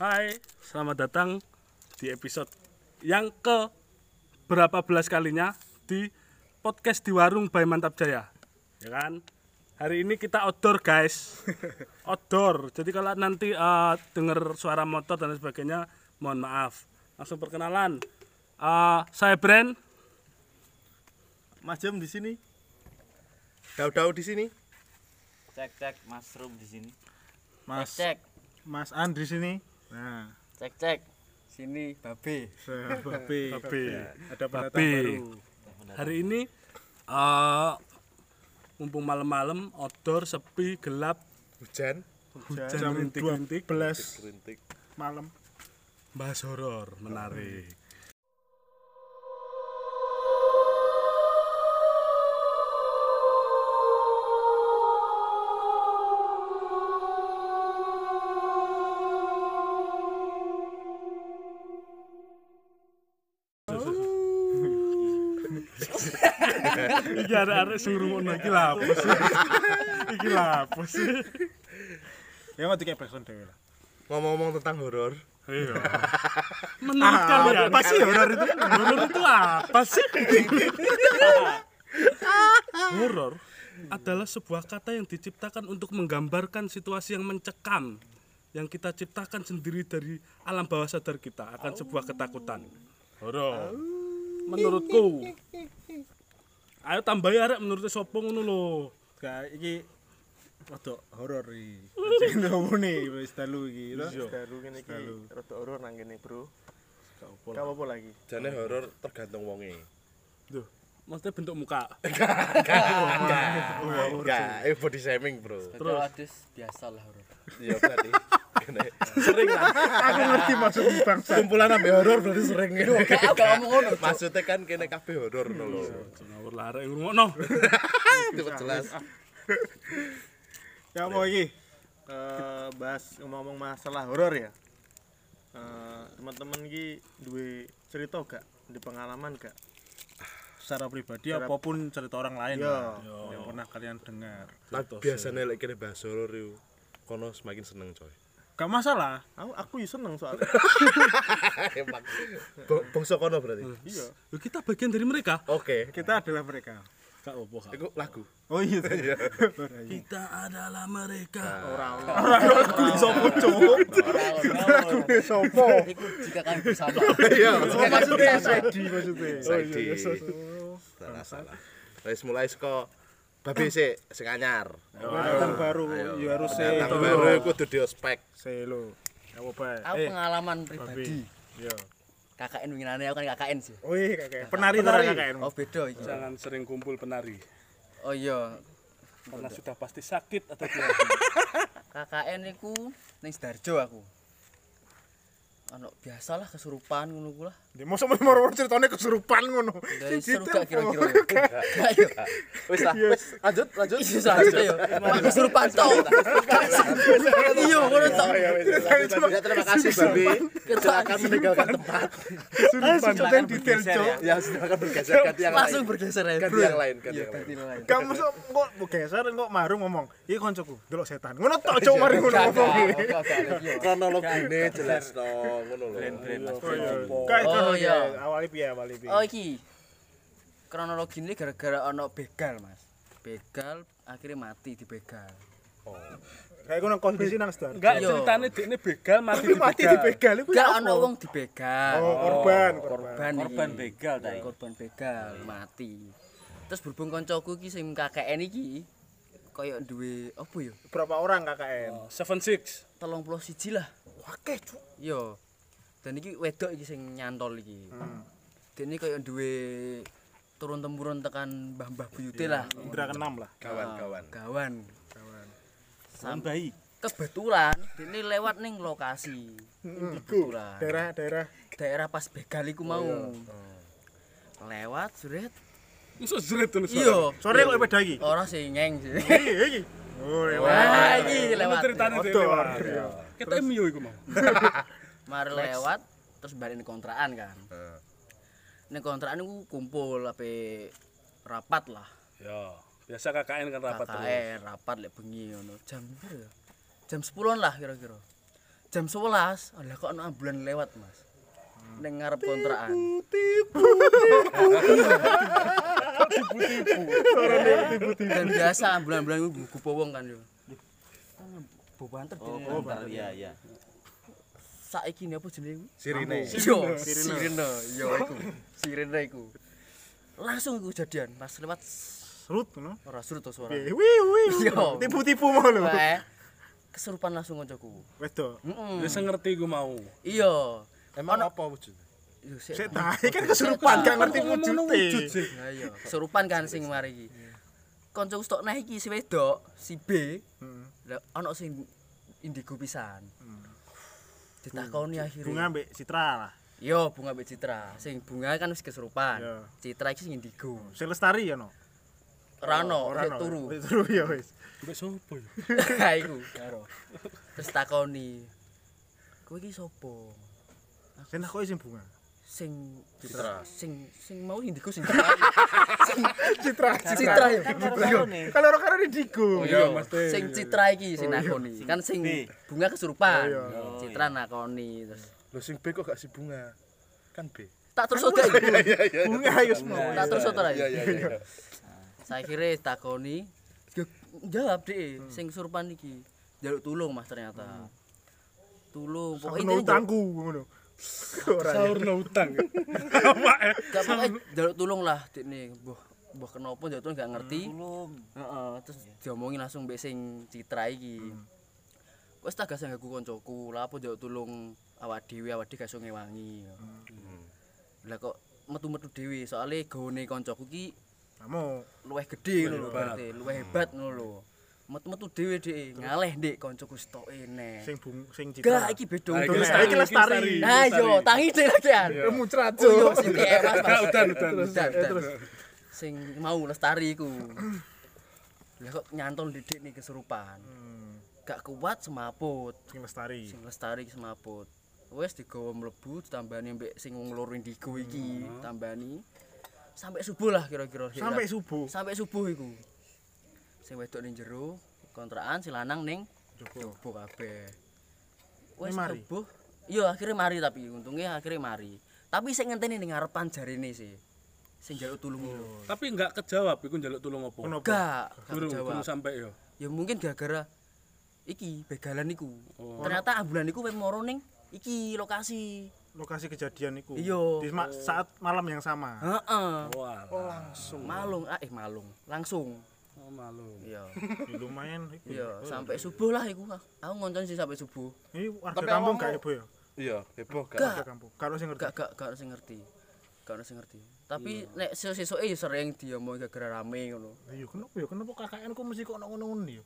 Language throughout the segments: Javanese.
Hai, selamat datang di episode yang ke berapa belas kalinya di podcast di warung by Mantap Jaya. Ya kan? Hari ini kita outdoor guys. outdoor. Jadi kalau nanti eh, dengar suara motor dan sebagainya, mohon maaf. Langsung perkenalan. Eh, saya Brand. Mas Jam di sini. Dau-dau di sini. cek cek mushroom di sini Mas cek Mas An di sini. Nah, cek cek sini babe Babe. Babe. Ada pendatang Babe. baru. Hari ini eh mumpung malam-malam outdoor sepi gelap hujan hujan Jam rintik-rintik 12 rintik malam. bahas horor menarik iki arek-arek sing ngrungokno iki lha apa sih iki lha apa sih Ya mau dikek backsound dhewe lah. ngomong-ngomong tentang horor Iya. Menurut kalian Apa sih horor itu? horor itu apa sih? horor adalah sebuah kata yang diciptakan untuk menggambarkan situasi yang mencekam yang kita ciptakan sendiri dari alam bawah sadar kita akan sebuah ketakutan. Horor. Menurutku. Ayo tambahi arek menurut sopo ngono lho. Gak iki rada horor iki. Sing ngomone wis dalu iki, lho. Baru ngene iki rada horor nang kene, Bro. Gak apa. Gak apa-apa lagi. jane horor tergantung wonge Duh, maksudnya bentuk muka. enggak body shaming bro terus adus biasa lah horor iya berarti Kene. Sering lah Aku ngerti maksud bangsa. kumpulan ambe horor berarti sering gak ngomong ngono maksudnya kan kene kabeh horor ngono lho Ngawur lah arek ngrungokno. cepet jelas Ya mau iki eh bahas ngomong masalah horor ya. Eh teman-teman iki duwe cerita gak? Di pengalaman gak? Secara pribadi apa pun cerita orang lain Iya. lah, yang pernah kalian dengar. nah, biasanya lek kene bahas horor kono semakin seneng coy Gak masalah. Aku aku yo seneng soalnya. emang Bo- bangsa kono berarti iya. Loh, kita bagian dari mereka. oke Kita adalah mereka. Gak apa Kak. iku lagu Oh iya. Kita adalah mereka. Ora Aku sopo cowok. Sopo? iku jika kami bersama iya Oh maksudnya Sedi maksudnya. Saidi salah salah wis mulai saka babi sik sing anyar Pendatang baru ya harus se datang baru kudu diospek se lo. Aku Eh, pengalaman pribadi Iya. KKN winginane aku kan KKN sih Oh iya. Penari kakek. oh beda iki Jangan sering kumpul penari. oh iya Karena sudah pasti sakit atau tidak. KKN iku ning Sidoarjo aku anu biasalah kesurupan ngono ku lah. Dia mau sama marwah ceritanya kesurupan ngono. Seru gak kira-kira. Wis lah, iya. wis lanjut lanjut. Wis lanjut ya. Kesurupan tau? Iya, ngono tau. Iya, ya, terima kasih Babe. Kita akan meninggalkan tempat. Kesurupan kan detail, ya. Cok. Ya, sudah akan bergeser ke yang lain. Langsung bergeser ya. Ganti yang lain, ganti yang lain. Kamu sok kok bergeser kok marung ngomong, "Iki koncoku, delok setan." Ngono tau Cok, mari ngono ngomong. Kronologine jelas dong. Ngono lho Kayak Oh, oh iya. iya. Awali piye awali piye. Oh iki. Kronologi ini gara-gara ono begal, Mas. Begal akhirnya mati di begal. Kayak ngono kondisi nang Sidoarjo. Enggak Iya. ceritanya dekne begal mati di Mati begal. dibegal iku Enggak ya ono apa? wong dibegal. Oh, korban, korban Korban begal ta? Korban begal mati. Terus berhubung koncoku iki sing KKN iki koyo duwe apa ya? Berapa orang KKN? Oh, Seven six. 31 lah. Wakeh cuk. Iya. Dan iki wedok iki sing nyantol iki. Hmm. Dene koyo duwe turun temurun tekan mbah-mbah buyute lah. Indra keenam lah. kawan-kawan Gawan. Kawan. Sampai kebetulan dene lewat ning lokasi. Kebetulan. Daerah-daerah Daerah pas begal iku mau. Lewat suret. Iso jret terus. Iya. sore kok beda iki. Ora sing ngeng sih. Iki iki. Oh, lewat. Wah, iki lewat. ceritanya Foto. dhewe. Kita mio iku mau. Mari lewat terus balik ning kontrakan kan. Ning kontrakan iku kumpul ape rapat lah. Ya, biasa KKN kan rapat terus. KKN rapat lek bengi ngono. Jam ya? Jam 10 lah kira-kira. jam 11 lah kok ana ambulan lewat mas ning ngarep kontrakan dan biasa ambulan-ambulan itu gugup wong kan yo Bobanter Oh, bentar, iya, iya. Saiki ini apa jenenge Sirine. Yo, sirene. Yo iku. Sirene iku. Langsung iku kejadian pas lewat Serut ngono. ora surut to suara. Wih wih. Yo. Tipu-tipu mau. Kesurupan langsung koncoku. Heeh. Wis ngerti gue mau. Iya. Emang apa wujud? Yo sik. Tae kan kesurupan gak ngerti wujude. iya, kesurupan kan sing mari iki. Koncoku stok neh iki si wedok, si B. Heeh. Lah ana sing indigo pisan. Ditakoni akhirnya. Bunga mbek Citra lah. Yo bunga mbek Citra. Sing bunga kan wis kesurupan. Iya. Citra iki sing indigo. Sing lestari ya no. Ora ono, Ora sik no. turu. Wis turu ya wis. Mbek sopo ya? Ha iku karo. Terus takoni. Kowe iki sapa? Sing takoki sing bunga. Sing Citra. Sing sing mau indigo sing Citra. Citra. Citra yo. Kalau orang karo Digo. Iya, Mas Teh. Sing Citra iki sing nakoni. Kan sing bunga kesurupan. Oh, iya. Citra nakoni terus Lho sing B kok gak si bunga? Kan B. tak terus oke. Bunga ya semua. Tak terus oke. Iya iya iya. Saya kira takoni jawab deh sing kesurupan iki. Jaluk tulung Mas ternyata. Tulung Pokoknya pokoknya intinya utangku ngono. Sahur no utang. Apa ya? Gak pokoknya jaluk tulung lah dik nih. Mbah mbah kenapa jaluk tulung gak ngerti. Tulung. Heeh, terus diomongin langsung mbek sing Citra iki. Wes tak gak aku koncoku, lah apa jaluk tulung awak dhewe, awak dhewe gak iso ngewangi. Lah kok metu-metu dhewe, soalnya gone koncoku ki Kamu luwih gedhe ngono lho berarti, luwih hebat ngono lho. Metu-metu dhewe dhek ngaleh ndek koncoku stoke nek. sing bung sing Gak Citra. iki beda Ah, iki untuk lestari, iki lestari. Nah yo, tangi dhek lagian. muncrat Oh yo sing ewas Mas. Udan, udan. Sing mau lestari iku. Lah kok nyantol didik nih kesurupan. Gak kuat semaput. Sing lestari. Sing lestari semaput. Wes digawa mlebu ditambani mbek sing wong loro indigo iki, tambani. Sampai subuh lah kira-kira. Sampai subuh. sampai subuh iku. Sing wedok ning jero kontrakan si lanang ning jopo kabeh. Mari? subuh. Iya, akhirnya mari tapi untungnya akhirnya mari. Tapi sing ngenteni ning ngarepan jarine sih. Sing njaluk tulung itu. Tapi enggak kejawab iku njaluk tulung apa? Kenapa? Gak, gak Durung sampai yo. Ya mungkin gara-gara iki begalan iku. Oh. Ternyata ambulan iku wis moro ning iki lokasi. Lokasi kejadian itu. Iya. Di ma- saat malam yang sama. Heeh. Wah, Langsung malung, ah, eh malung, langsung. Oh, malu. Iya. Ya, lumayan iku. Iya, sampai subuh lah iku. Aku ngoncon sih sampai subuh. Ini warga kampung gak ibu ya? Iya, heboh Gak. gak? Warga kampung. Kalau sing ngerti. Gak gak gak sing ngerti. Gak ono sing ngerti. Tapi nek sesuk-sesuke ya sering diomong gara-gara rame ngono. Iya, kenapa ya? Kenapa KKN ku mesti kok ngono-ngono ya?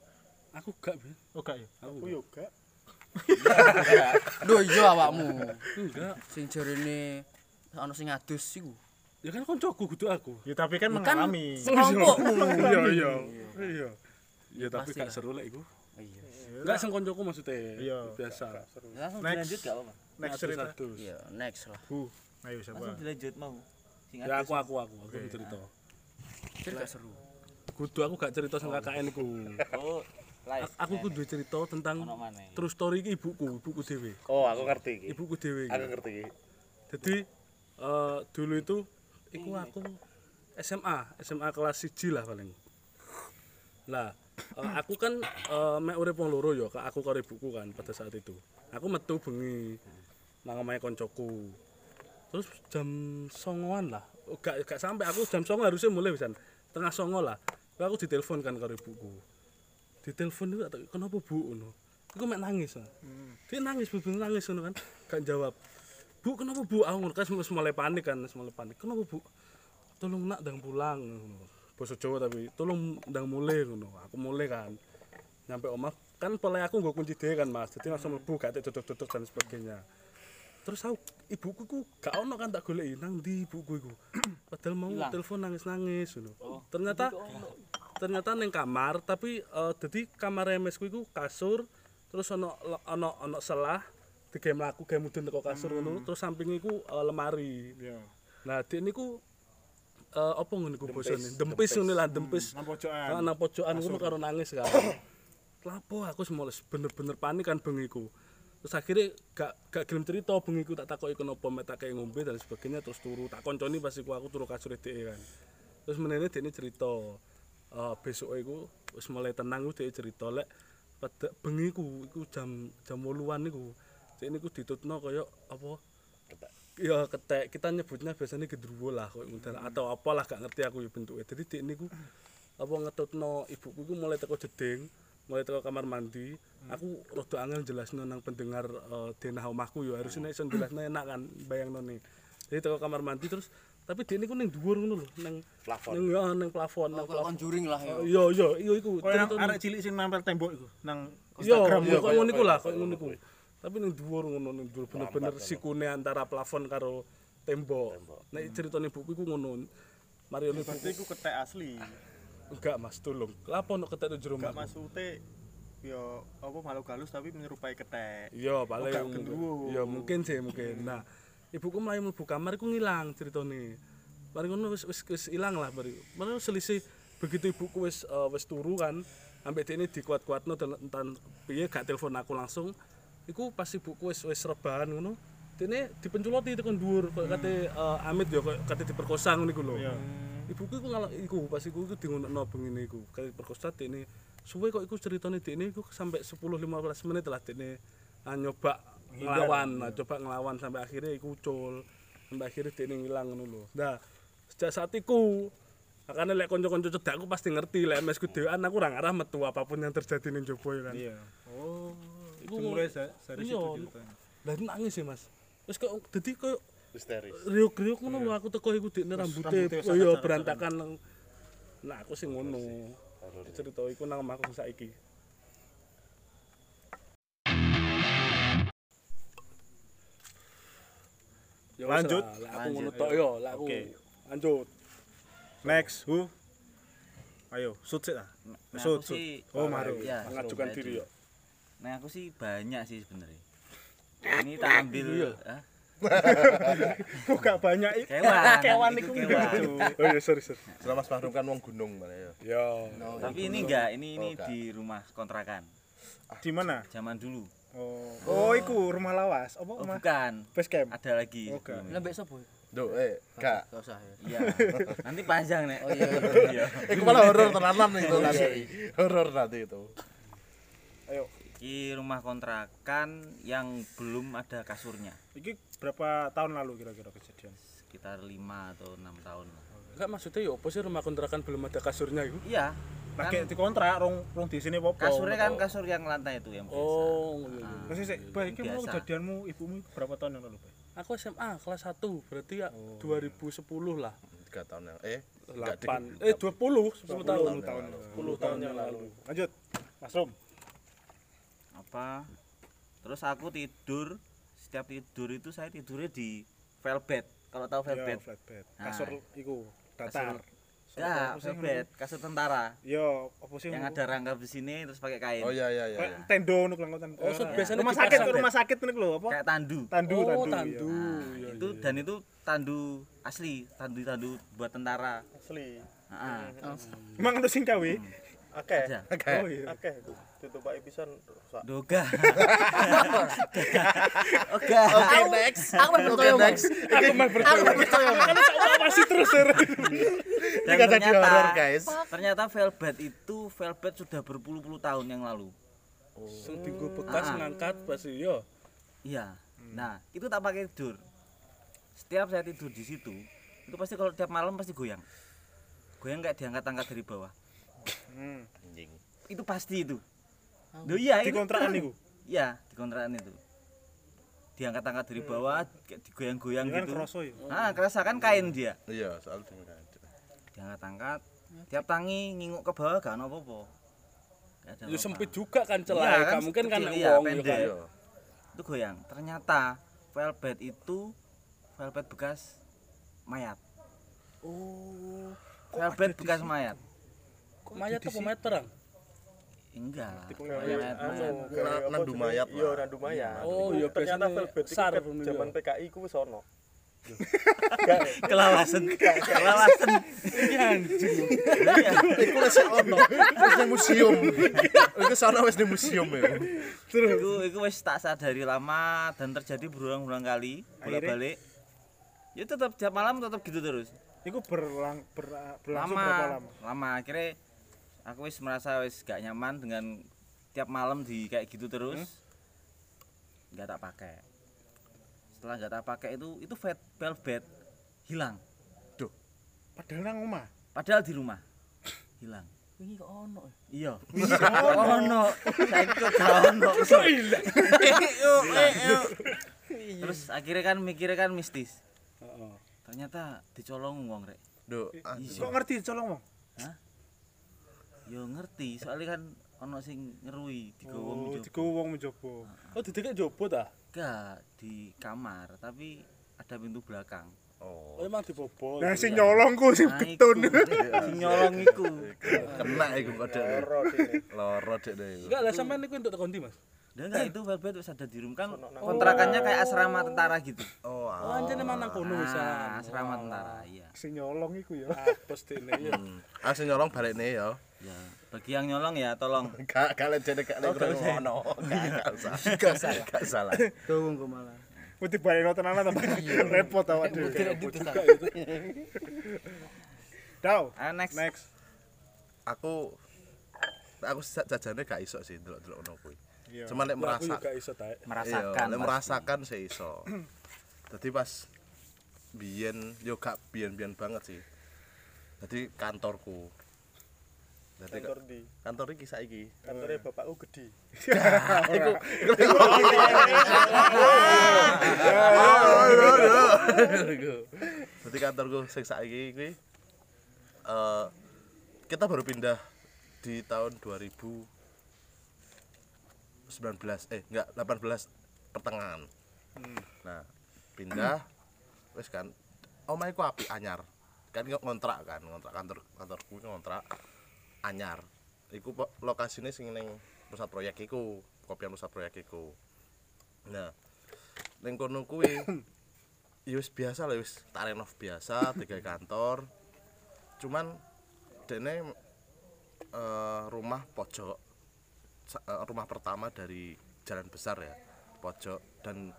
Aku gak, Ben. Oh gak ya? Aku yo gak. Lho iya awakmu. Enggak. Sing jarene ono sing adus iku. Ya kan koncoku kudu aku. Ya tapi kan Kan mengalami. kelompokmu. Iya, iya. Iya. Ya tapi gak seru lek iku. Iya. Enggak sing koncoku maksudnya. Iya. Biasa. Langsung dilanjut gak apa-apa. Next cerita. Iya, next lah. Bu, ayo siapa? Langsung dilanjut mau. Sing Ya aku aku aku aku cerita. Gak seru. Kudu aku gak cerita sama KKN ku. Oh, live. Aku kudu cerita tentang true story iki ibuku, ibuku dhewe. Oh, aku ngerti iki. Ibuku dhewe. Aku ngerti iki. Jadi eh dulu itu iku aku SMA, SMA kelas 1 lah paling. Lah, eh, aku kan eh, mek urip wong loro ya, aku karo ibuku kan pada saat itu. Aku metu bengi nang omahe koncoku. Terus jam songoan lah. Gak gak sampai aku jam songo harusnya mulai pisan. Tengah songo lah. Lalu aku ditelepon kan karo ibuku. Ditelepon itu tak kenapa bu ngono. Iku mek nangis lah. Dia nangis bener nangis ngono kan. Gak jawab. Bu kenapa bu? Aku ngono kan mulai panik kan, mulai panik. Kenapa bu? Tolong nak ndang pulang. Basa Jawa tapi tolong ndang mulai ngono. Aku mulai kan. Nyampe omah kan pola aku nggo kunci dhewe kan Mas. Jadi langsung mlebu gak duduk-duduk dan sebagainya. Terus aku ibuku ku gak ono kan tak goleki nang ndi ibuku iku. Padahal mau telepon nangis-nangis ngono. Ternyata ternyata neng kamar tapi eh, dadi kamar MS ku iku kasur terus ono ono ono selah digawe mlaku gawe mudun teko kasur ngono terus samping iku eh, lemari. Iya. Nah, dik niku eh apa ngono iku bosone? Dempis ngono lah, dempis. Nang pojokan. Ah, nang pojokan ngono karo nangis kan. Lapo aku semoles bener-bener panik kan bengiku. terus akhirnya gak gak gelem cerita bengi ku tak takoki kenapa mek tak kayak ngombe dan sebagainya terus turu tak konconi pas iku aku turu kasur dhek kan terus menene dekne cerita eh besok iku wis mulai tenang ku dhek cerita lek pada bengi ku iku jam jam 8-an niku dhek niku ditutno kaya apa? Ya ketek. Kita nyebutnya biasanya gendruwo lah kok ngono atau apalah gak ngerti aku ya bentuknya jadi dhek niku apa ngetutno ibuku iku mulai teko jeding mulai teko kamar mandi. Aku rada angel jelasno nang pendengar uh, denah omahku ya harusnya iso jelasno enak kan bayangno nih. Jadi teko kamar mandi terus tapi dia niku ning dhuwur ngono lho nang Plafon. nang ya nang plafon nang Kalau plafon. conjuring lah ya. iya iya iya iku. Arek cilik sing nempel tembok iku nang Instagram. iku. kok ngono iku lah, kok ngono iku. Tapi ning dhuwur ngono ning dhuwur bener-bener sikune antara plafon karo tembok. Nek ceritane buku iku ngono. Mario ini Berarti iku ketek asli. enggak Mas, tolong. Lapo ono ketek jero Gak omahku? maksudnya yo apa makhluk halus tapi menyerupai ketek. Iya, paling. gak gendruwo. Iya, mungkin sih mungkin. Nah, ibuku mlayu mlebu kamar iku ngilang ceritane. Mari ngono wis wis wis ilang lah bari. Mana selisih begitu ibuku wis eh, wis turu kan, ambek dekne dikuat-kuatno dan entan piye gak telepon aku langsung. Iku pas ibuku wis wis rebahan ngono. Dene dipenculoti tekan dhuwur koyo kate eh, Amit ya koyo kate diperkosa ngono iku lho. Ibuku iku ngalah iku pas iku iku dingonokno bengine iku. Kate diperkosa dekne suwe kok iku ceritane dekne iku sampai 10 15 menit lah dekne ah, nyoba ngelawan, nah, coba ngelawan sampai akhirnya iku ucul. Sampai akhirnya dekne ngilang ngono lho. Nah, sejak saat iku makanya lek konco-konco cedakku pasti ngerti lek mes ku dhewean aku ora ngarah metu apapun yang terjadi ning jopo ya kan. Iya. Oh. Iku dari iya. situ ceritanya. Lah nangis sih Mas. Wis kok dadi koyo Histeris. riuk-riuk ngono lho aku teko iku rambute oh iya sangat-sangat berantakan nang- Nah aku sing ngono. Cerita iku nang omahku saiki. Ya wis Lanjut. lah, aku ngono tok yo, lah aku. Oke. Lanjut. Next, who? Ayo, shoot sih lah. Nah, Shoot, aku sih- shoot. Oh, Maru. Iya. Mengajukan diri yo. Nah aku sih banyak sih sebenarnya. Ini tak ambil ah, Kok gak banyak iki? kewan. Kewan itu iku kewan. Oh iya sorry sorry. Selama Mas Mahrum kan wong gunung mana ya. Yo. Tapi ini enggak, ini ini Oh, enggak. di rumah kontrakan. Di mana? Zaman dulu. Oh, oh iku rumah lawas. Apa Oh rumah? bukan. Base camp. Ada lagi. Oke. sebelumnya. Lembek sopo? ya? Duh, eh, gak. Gak usah ya. Iya. Nanti panjang nek. Oh iya. Iya. Iku malah horor tenanan itu nanti. Horor nanti itu. Ini rumah kontrakan yang belum ada kasurnya. Iki berapa tahun lalu kira-kira kejadian? Sekitar 5 atau 6 tahun. Enggak maksudnya yo apa sih rumah kontrakan belum ada kasurnya itu? Iya. Nah, kayak dikontrak rong rong di sini apa? Kasurnya kan kasur yang lantai itu yang biasa. Oh, iya, iya. Masih sih, Bay, iki mau kejadianmu ibumu berapa tahun yang lalu, Bay? Aku SMA kelas 1, berarti ya 2010 lah. Tiga tahun yang eh enggak 8 eh 20 10 tahun. tahun. 10 tahun yang lalu. Lanjut. Mas Rom. Apa terus aku tidur setiap tidur itu saya tidurnya di velvet kalau tahu velvet Yo, bed. Nah. Kasur iku datar. ya velvet kasur tentara Yo, apa sih? yang ada rangka di sini terus pakai kain Oh iya iya iya. Iya. tendo nuk lang tendo. Oh, so biasanya rumah sakit, rumah sakit nek lho, apa? kayak tandu Tandu, Oh, tandu. tandu. iya. Iya, itu dan itu tandu asli tandu tandu buat tentara Asli. Heeh. Emang ono sing gawe? Akeh. Ada. Oh iya. Akeh. Ditupaki pisan rusak. doga oga Oke, next. Aku mah percaya, Bang. Aku mah Aku mah percaya. Masih terus Ini kata di ternyata horor, guys. ternyata velvet itu velvet sudah berpuluh-puluh tahun yang lalu Sing tinggu bekas Ah. ngangkat pasti yo. Iya. Nah, itu tak pakai tidur. Setiap saya tidur di situ, itu pasti kalau tiap malam pasti goyang. Goyang kayak diangkat-angkat dari bawah. Hmm. Anjing. Itu pasti itu. Loh iya, Di itu. kontrakan niku. Iya, di kontrakan itu. Diangkat-angkat dari bawah, kayak digoyang-goyang Ya kan gitu. kroso ya. Nah, kerasa kan kain dia. Iya, soal dengan Diangkat-angkat, tiap tangi nginguk ke bawah gak ono apa-apa. Apa-apa. sempit juga kan celah, Iya, kan mungkin kan iya, yo pendek. kan. Iya. Itu goyang. Ternyata velvet itu velvet bekas mayat. Oh. Velvet bekas mayat. Kok mayat apa mayat perang? Enggak. Mayat, anu, mayat. nandu mayat Iya, nandu mayat. Oh, Iku iya, ternyata velvet iku zaman iya. PKI ku wis ono. Kelawasan. Kelawasan. Iku wis ono. Wis museum. Iku sono wis ning museum ya. Iku iku wis tak sadari lama dan terjadi berulang-ulang kali bolak-balik. Ya tetap tiap malam tetap gitu terus. Iku berlang ber, berlangsung lama, berapa lama? lama akhirnya aku wis merasa wis gak nyaman dengan tiap malam di kayak gitu terus. Nggak tak pakai. Setelah nggak tak pakai itu itu vet velvet hilang. Padahal nang omah. padahal di rumah. Hilang. Wingi kok ono. iya. Ono? saiki kok gak ono terus akhirnya kan mikirnya kan mistis. Ternyata dicolong wong rek. Duh, ah, Kok ngerti colong wong? Yo ngerti soalnya kan ono sing ngerui digowo Oh, oh, digowo wong menjopo. Oh, didekek jopo ta? Enggak, di kamar, tapi ada pintu belakang. Oh, oh, emang dibobol. Nah, sing nyolong ku sing getun. Sing nyolong iku. kena iku kode. Loro dene. Loro dek. Enggak lah sampean niku entuk tekondi, Mas. Dan enggak itu velvet wis ada di room kan kontrakannya kayak asrama tentara gitu. Oh, Oh, ah. anjene emang nang kono wisan. Ah, asrama tentara, iya. Sing nyolong iku ya. Apes dene ya. Hmm. Ah sing nyolong balik nih ya. Ya, bagi yang nyolong ya tolong. Gak gak lecet gak Oh, gak usah. ngono. Gak usah. Gak salah. Gak salah. Tunggu malah. Putih baleno tenanan ta. Repot awak dhewe. itu. Dau. Ah, next. Next. Aku aku jajane gak iso sih delok-delok ngono kuwi. Iya. Cuman lek Aku merasa juga iso tae. Merasakan. Iya, lek merasakan sih iso. Dadi pas biyen yo gak biyen-biyen banget sih. Dadi kantorku. Dadi Kantor di kantor iki saiki. kantornya bapakku gede. Dadi kantorku sing saiki kuwi eh kita baru pindah di tahun 2019 eh enggak 18 pertengahan. Nah, pindah wis kan omahe ku apik anyar. Kan ngontrak kan, ngontrak kantor kantorku ngontrak anyar. Iku lokasine sing ning pusat proyek iku, kopian pusat proyek iku. Nah, ning kono kuwi ya wis biasa lah wis tak renov biasa tiga kantor. Cuman dene eh, rumah pojok rumah pertama dari jalan besar ya pojok. Dan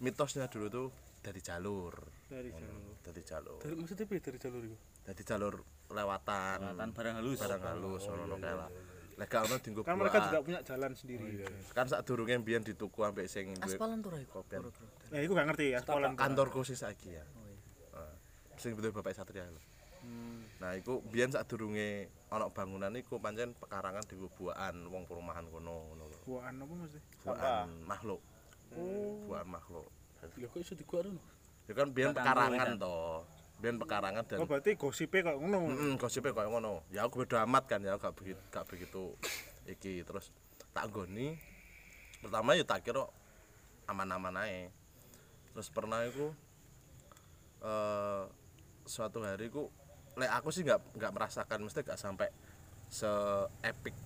mitosnya dulu tuh dari jalur. Dari Ngono, dari jalur. Dari maksudnya piye dari jalur iku? dari jalur lewatan. Lewatan barang halus. barang halus ngono kae lah. lek gak ono dienggo Kan mereka juga punya jalan sendiri. kan sak durunge mbiyen dituku ambek sing Aspalan tuh iku. Nah, iku gak ngerti ya, sekolah. kantorku sih saiki ya. Heeh. sing betul bapak Satria lho nah iku biyen sak durunge ana bangunan iku pancen pekarangan di buaan wong perumahan kono ngono lho Buahan apa mesti? buaan makhluk buaan makhluk Lho kok iso digua rono? itu kan biyen pekarangan to biyen pekarangan dan Oh, berarti gosipnya kok ngono. Heeh, gosipnya kayak ngono. Ya aku beda amat kan ya, gak begitu gak begitu iki terus tak goni. Pertama ya tak kira aman-aman ae. Terus pernah iku eh suatu hari ku lek aku sih nggak nggak merasakan mesti gak sampai se epic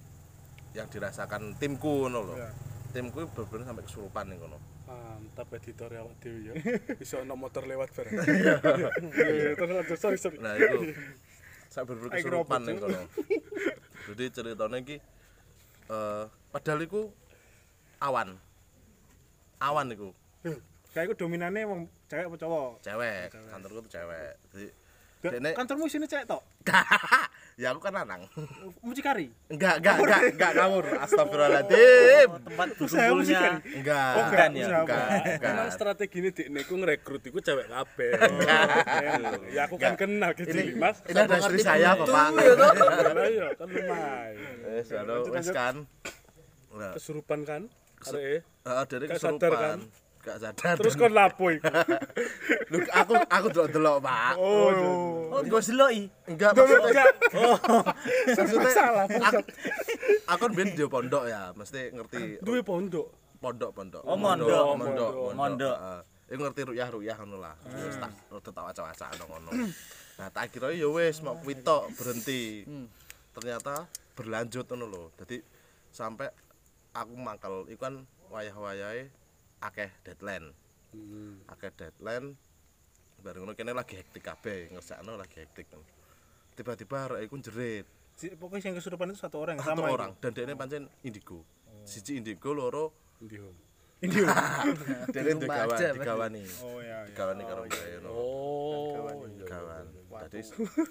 yang dirasakan timku ngono lho. Iya. Timku bener-bener sampai kesurupan ning kono. Mantap editor awak dhewe ya. Iso ono motor lewat bareng. Terus sorry sorry. Nah itu saya bener Ayo kesurupan ning kono. Jadi ceritanya iki eh padahal iku awan. Awan iku, Kayak iku dominannya wong cewek apa cowok? cewek. Kantorku tuh cewek. Jadi Dene- Kantormu sini cewek tok. ya aku kan lanang. Mucikari. Enggak, enggak, enggak, enggak ngawur. Astagfirullahaladzim. Oh, tempat mucikari. Enggak. Oh, Bukan ya? Enggak, enggak. Emang strategi ini dik niku ngerekrut iku cewek kabeh. Ya aku kan kenal ke Cili, Mas. Ini ada istri saya, Bapak. Lah iya, kan lumayan. Anu, wes kan. Kesurupan kan? Arek heeh, dari kan? kesurupan. Gak sadar. terus kon lapo iku. Aku aku delok-delok, Pak. Oh, Oh, gue seloki. Enggak maksudnya. Oh. Maksudnya aku, aku kan biyen di pondok ya, mesti ngerti Duwe pondok. pondok pondok. Oh, mondok. mondok, Mondok. Iku ngerti ruyah ruyah ngono lah. Wis tak tak waca-waca ngono. Nah, tak kira ya wis mau kuwi tok berhenti. Ternyata berlanjut ngono lho. Dadi sampai aku mangkel iku kan wayah-wayahe akeh deadline. Hmm. Akeh deadline. bareng ngono kene lagi hektik kabeh ngerjakno lagi hektik tiba-tiba arek iku jerit Si- Pokoknya yang kesurupan itu satu orang satu sama orang dan dia pancen indigo siji indigo loro Ndi home. Ini. dia Di rumah digawan aja, digawani Oh ya. ya. digawani karo mbak Yono Oh. gawan tadi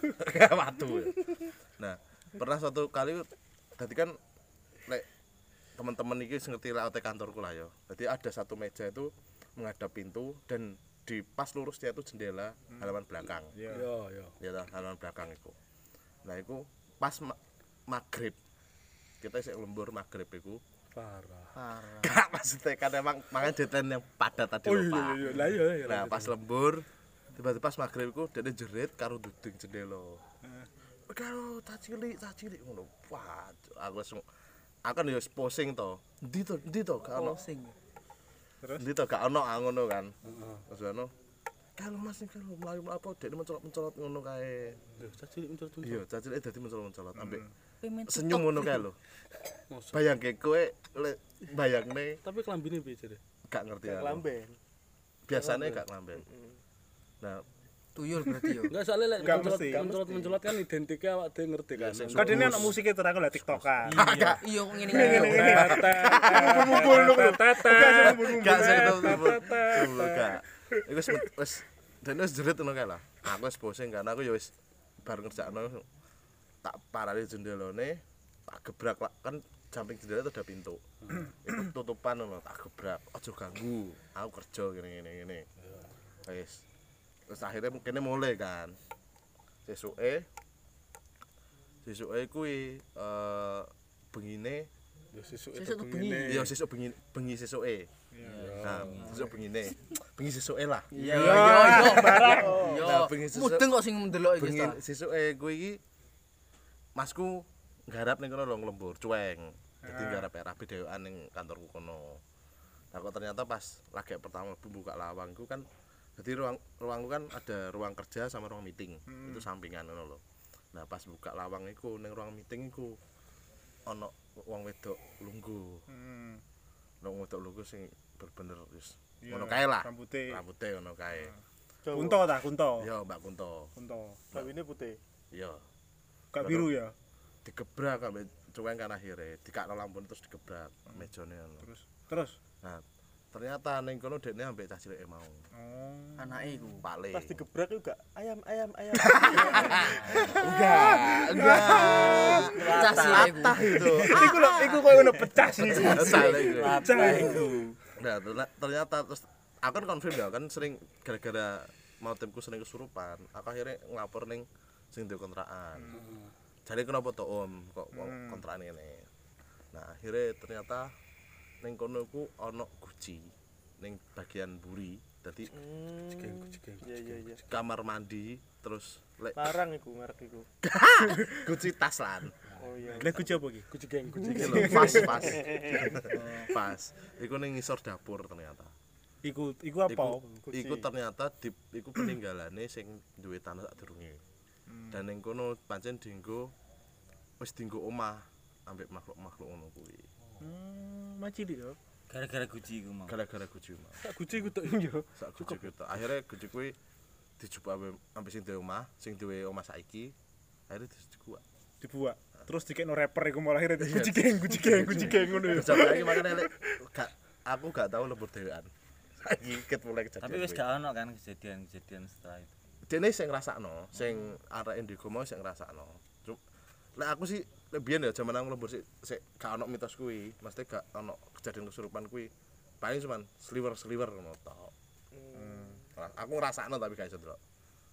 watu ya. nah pernah suatu kali tadi kan teman-teman ini ngerti layout kantorku lah ya jadi ada satu meja itu menghadap pintu dan di pas lurus dia itu jendela halaman belakang Ya. Yo yo. ya ta, halaman belakang itu nah itu pas ma- maghrib kita isek lembur maghrib itu Parah. Parah. gak maksudnya kan emang makanya deadline yang padat tadi Oh lho, iya iya lah iya iya. Nah, pas lembur, tiba-tiba pas maghrib iku dene jerit karo duding jendela. Karo tak cilik, tak cilik ngono. Wah, aku langsung aku kan ya posing to. Ndi to, ndi to gak ono. Posing. Terus? Ndi to gak ono ah, ngono kan. Terus ono kalau mas ini kalau melayu apa dia mencolot mencolot ngono kae Lho, caci muncul tuh. iya caci dadi mencolot mencolot ambek senyum ngono kae lho Mosok. bayang kowe le bayangne Tapi kelambine piye jare? gak ngerti aku Lamben. biasanya gak lamben nah tuyul berarti yo. Enggak soalnya lek mencolot mencolot mencolot kan identiknya awak dhewe ngerti kan. ini anak musiknya terus aku liat tiktokan. Iya kok ngene Gak sih itu dulu gak. Iku wis wis dan wis jerit ngono kae lah. Aku wis pusing kan aku ya wis bar ngerjakno tak parani jendelane tak gebrak lah kan samping jendela itu ada pintu. Itu tutupan ngono tak gebrak. Aja ganggu. Aku kerja gini gini gini. Wis. Terus akhirnya mungkin mulai kan. Sesuke sesuke kuwi eh bengine Yo sesuk Sesuk tuh bengi. Iya sesuk bengi bengi sesuke. Nah, sesuk bengine. Bengi sesuke lah. Iya iya iya barang. Yo. Nah, bengi sesuk- Mudeng kok sing mendelok iki Bengi sesuke kuwi iki Masku nggarap ning kono lho lembur cueng. Dadi nggarap rapi dhewean ning kantorku kono. Nah kok ternyata pas lagi pertama buka lawang iku kan jadi ruang ruangku kan ada ruang kerja sama ruang meeting. Itu sampingan ngono lho. Nah pas buka lawang iku ning ruang meeting iku ana wong wedok lungguh. Hmm. Wong wedok lungguh sing bener-bener wis ngono kae lah. rambutnya. Rambutnya ngono kae. Jawa. Kunto ta, kunto. Iya, Mbak Kunto. Kunto. Tapi ini putih. Iya. Gak biru ya. Digebrak ambek cueng kan akhirnya dikakno lampu terus digebrak mejane ngono. Terus terus. Nah, ternyata ning kono dekne ambek cah cilike mau. Oh. Anake iku. Pak Le. Pas digebrak juga ayam ayam ayam. Enggak, enggak. Cah. Latah itu. Iku lho, iku koyo ngono pecah sih. Pecah iku. Nah, ternyata- ternyata terus aku kan konfirm ya kan sering gara-gara mau timku sering kesurupan. Aku akhirnya ngelapor ning sing duwe kontrakan. Jadi kenapa tuh om kok kok kontrakan ini? Nah akhirnya ternyata ning kono ku ono guci ning bagian buri. Iya iya. kamar mandi terus lek Larang iku ngarep iku. guci tas lan. Oh iya. Lah kuci apa iki? Cegeng Iki lho pas pas. pas. Iku ning ngisor dapur ternyata. Iku iku apa? Iku, iku ternyata di iku peninggalane sing duwe tanah sak durunge. Dan ning kono pancen dienggo wis dienggo omah ambek makhluk-makhluk ngono kuwi. Hmm, maci di yo. gara-gara guci iku mau Gara-gara guci omah. Tak guci ku tok. Yo. Sak guci gitu. Akhirnya guci kuwi dijupuk ambek ambek sing duwe omah, sing duwe omah saiki. Akhirnya dijupuk. Dibuat. Terus dikekno rapper iku malah akhirnya kuci geng, kuci geng, kuci geng ngono yo. Sampai lagi makanya lek gak aku gak tahu lembur dewean. Saiki ket mulai kejadian. tapi wis gak ono kan kejadian-kejadian setelah itu dene sing ngrasakno, sing arek indigo mau sing ngrasakno. Lek aku sih biyen ya jaman aku lembur sik sik gak ono mitos kuwi, mesti gak ono kejadian kesurupan kuwi. Paling cuman sliver-sliver ngono tok. Nah, Aku ngrasakno tapi gak iso delok.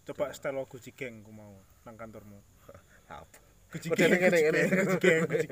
Coba setel kuci geng ku mau nang kantormu. Apa? Kuci Modele geng, ngene, kuci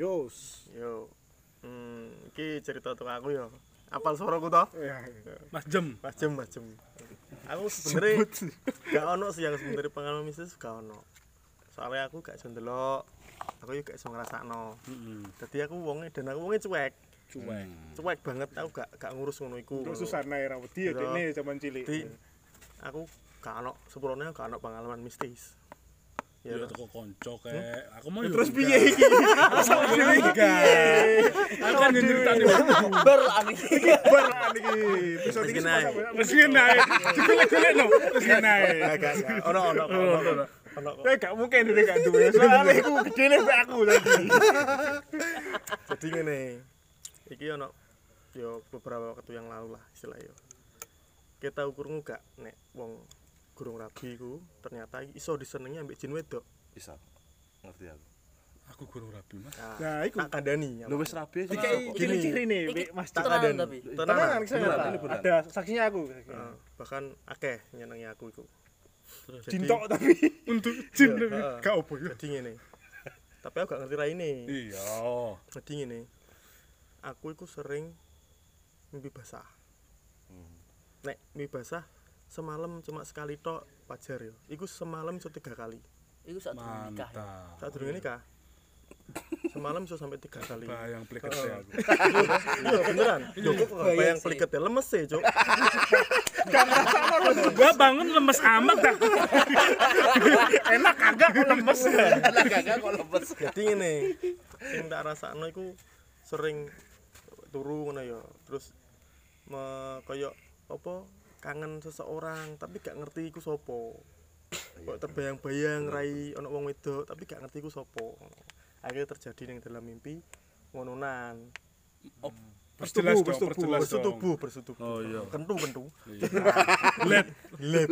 Yos. Yo. Hmm, iki cerita tentang aku ya. Apal suaraku toh? Ya. Mas Jem. Mas Jem, Mas Jem. Aku sebenarnya gak ono sih yang sebenarnya pengalaman mistis gak ono. Soalnya aku gak iso ndelok. Aku juga gak iso ngrasakno. Heeh. Dadi aku wonge dan aku wonge cuek. cuek cuek banget aku gak gak ngurus ngono iku ngono. susana ya wedi ya Iya. dene zaman cilik. Di aku gak ono sepurone gak ono pengalaman mistis. Ya Ya. teko konco kayak aku mau ya Terus piye iki? Terus dhewe enggak. aku kan yang ceritani ber ani iki. Episode iki Wis kena. sama wis ngene ae digolek-golek no wis ngene Gak. Ono ono ono. ono. Ono kok. Kayak gak mungkin dhewe gak duwe. Soale iku gedene mbek aku tadi. Jadi ngene. Iki ono yo beberapa waktu yang lalu lah istilahnya yo. Kita ukurmu gak nek wong gurung rabi ku ternyata iso disenengi ambek jin wedok. bisa ngerti aku aku guru rabi mas Nah, iku. tak kandani. lu wis rabi sih Gini. ciri-ciri nih, iki Mas tak kandani. Beneran, nyata. ini beneran. Ada saksinya aku. Heeh, bahkan akeh nyenengi aku iku. Jintok tapi untuk jin Iya, tapi heeh. gak opo ya. Jadi ngene. Tapi aku gak ngerti raine. iya Jadi ngene. Aku iku sering mimpi basah. Nek mimpi basah semalam cuma sekali tok wajar ya. Iku semalam iso tiga kali. iku sak durung nikah ya. Saat durung nikah. Semalam iso sampai tiga kali. bayang pliket ya aku Iya beneran. Lho kok bayang pliket ya lemes sih, Cuk. gua bangun lemes amat dah enak kagak kok lemes anak gagak kok lemes Jadi ngene. Sing tak rasakno iku sering turu ngono ya. Terus me kaya apa kangen seseorang tapi gak ngerti iku sapa. Kok terbayang-bayang rai ana wong wedok tapi gak ngerti iku sapa. Akhirnya terjadi ning dalam mimpi ngononan. perjelas dong perjelas dong Bersetubuh, bersetubuh. Oh, iya. Kentu kentu. led Lep.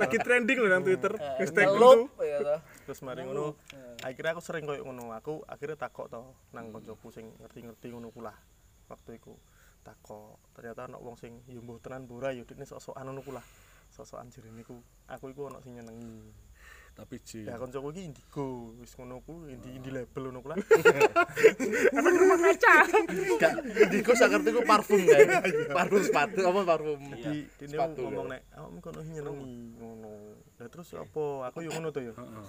Lagi trending loh nang Twitter. Hashtag itu. ya toh. Terus mari ngono. Akhirnya aku sering koyo ngono. Aku akhirnya takok to nang koncoku sing ngerti-ngerti ngono ku lah. Waktu iku takok. Ternyata ana wong sing yo mbuh tenan bora yo dene sok-sokan ngono ku lah. Sok-sokan jerene ku. Aku iku ana sing nyenengi. tapi ji Ya koncoku iki indigo, wis ngono ku indi indi label ngono ku lah. gak indigo sak ngerti ku parfum kan parfum sepatu apa parfum Di dene ngomong nek awakmu kono nyenengi ngono. Lah terus apa? Aku yo ngono to yo. Heeh.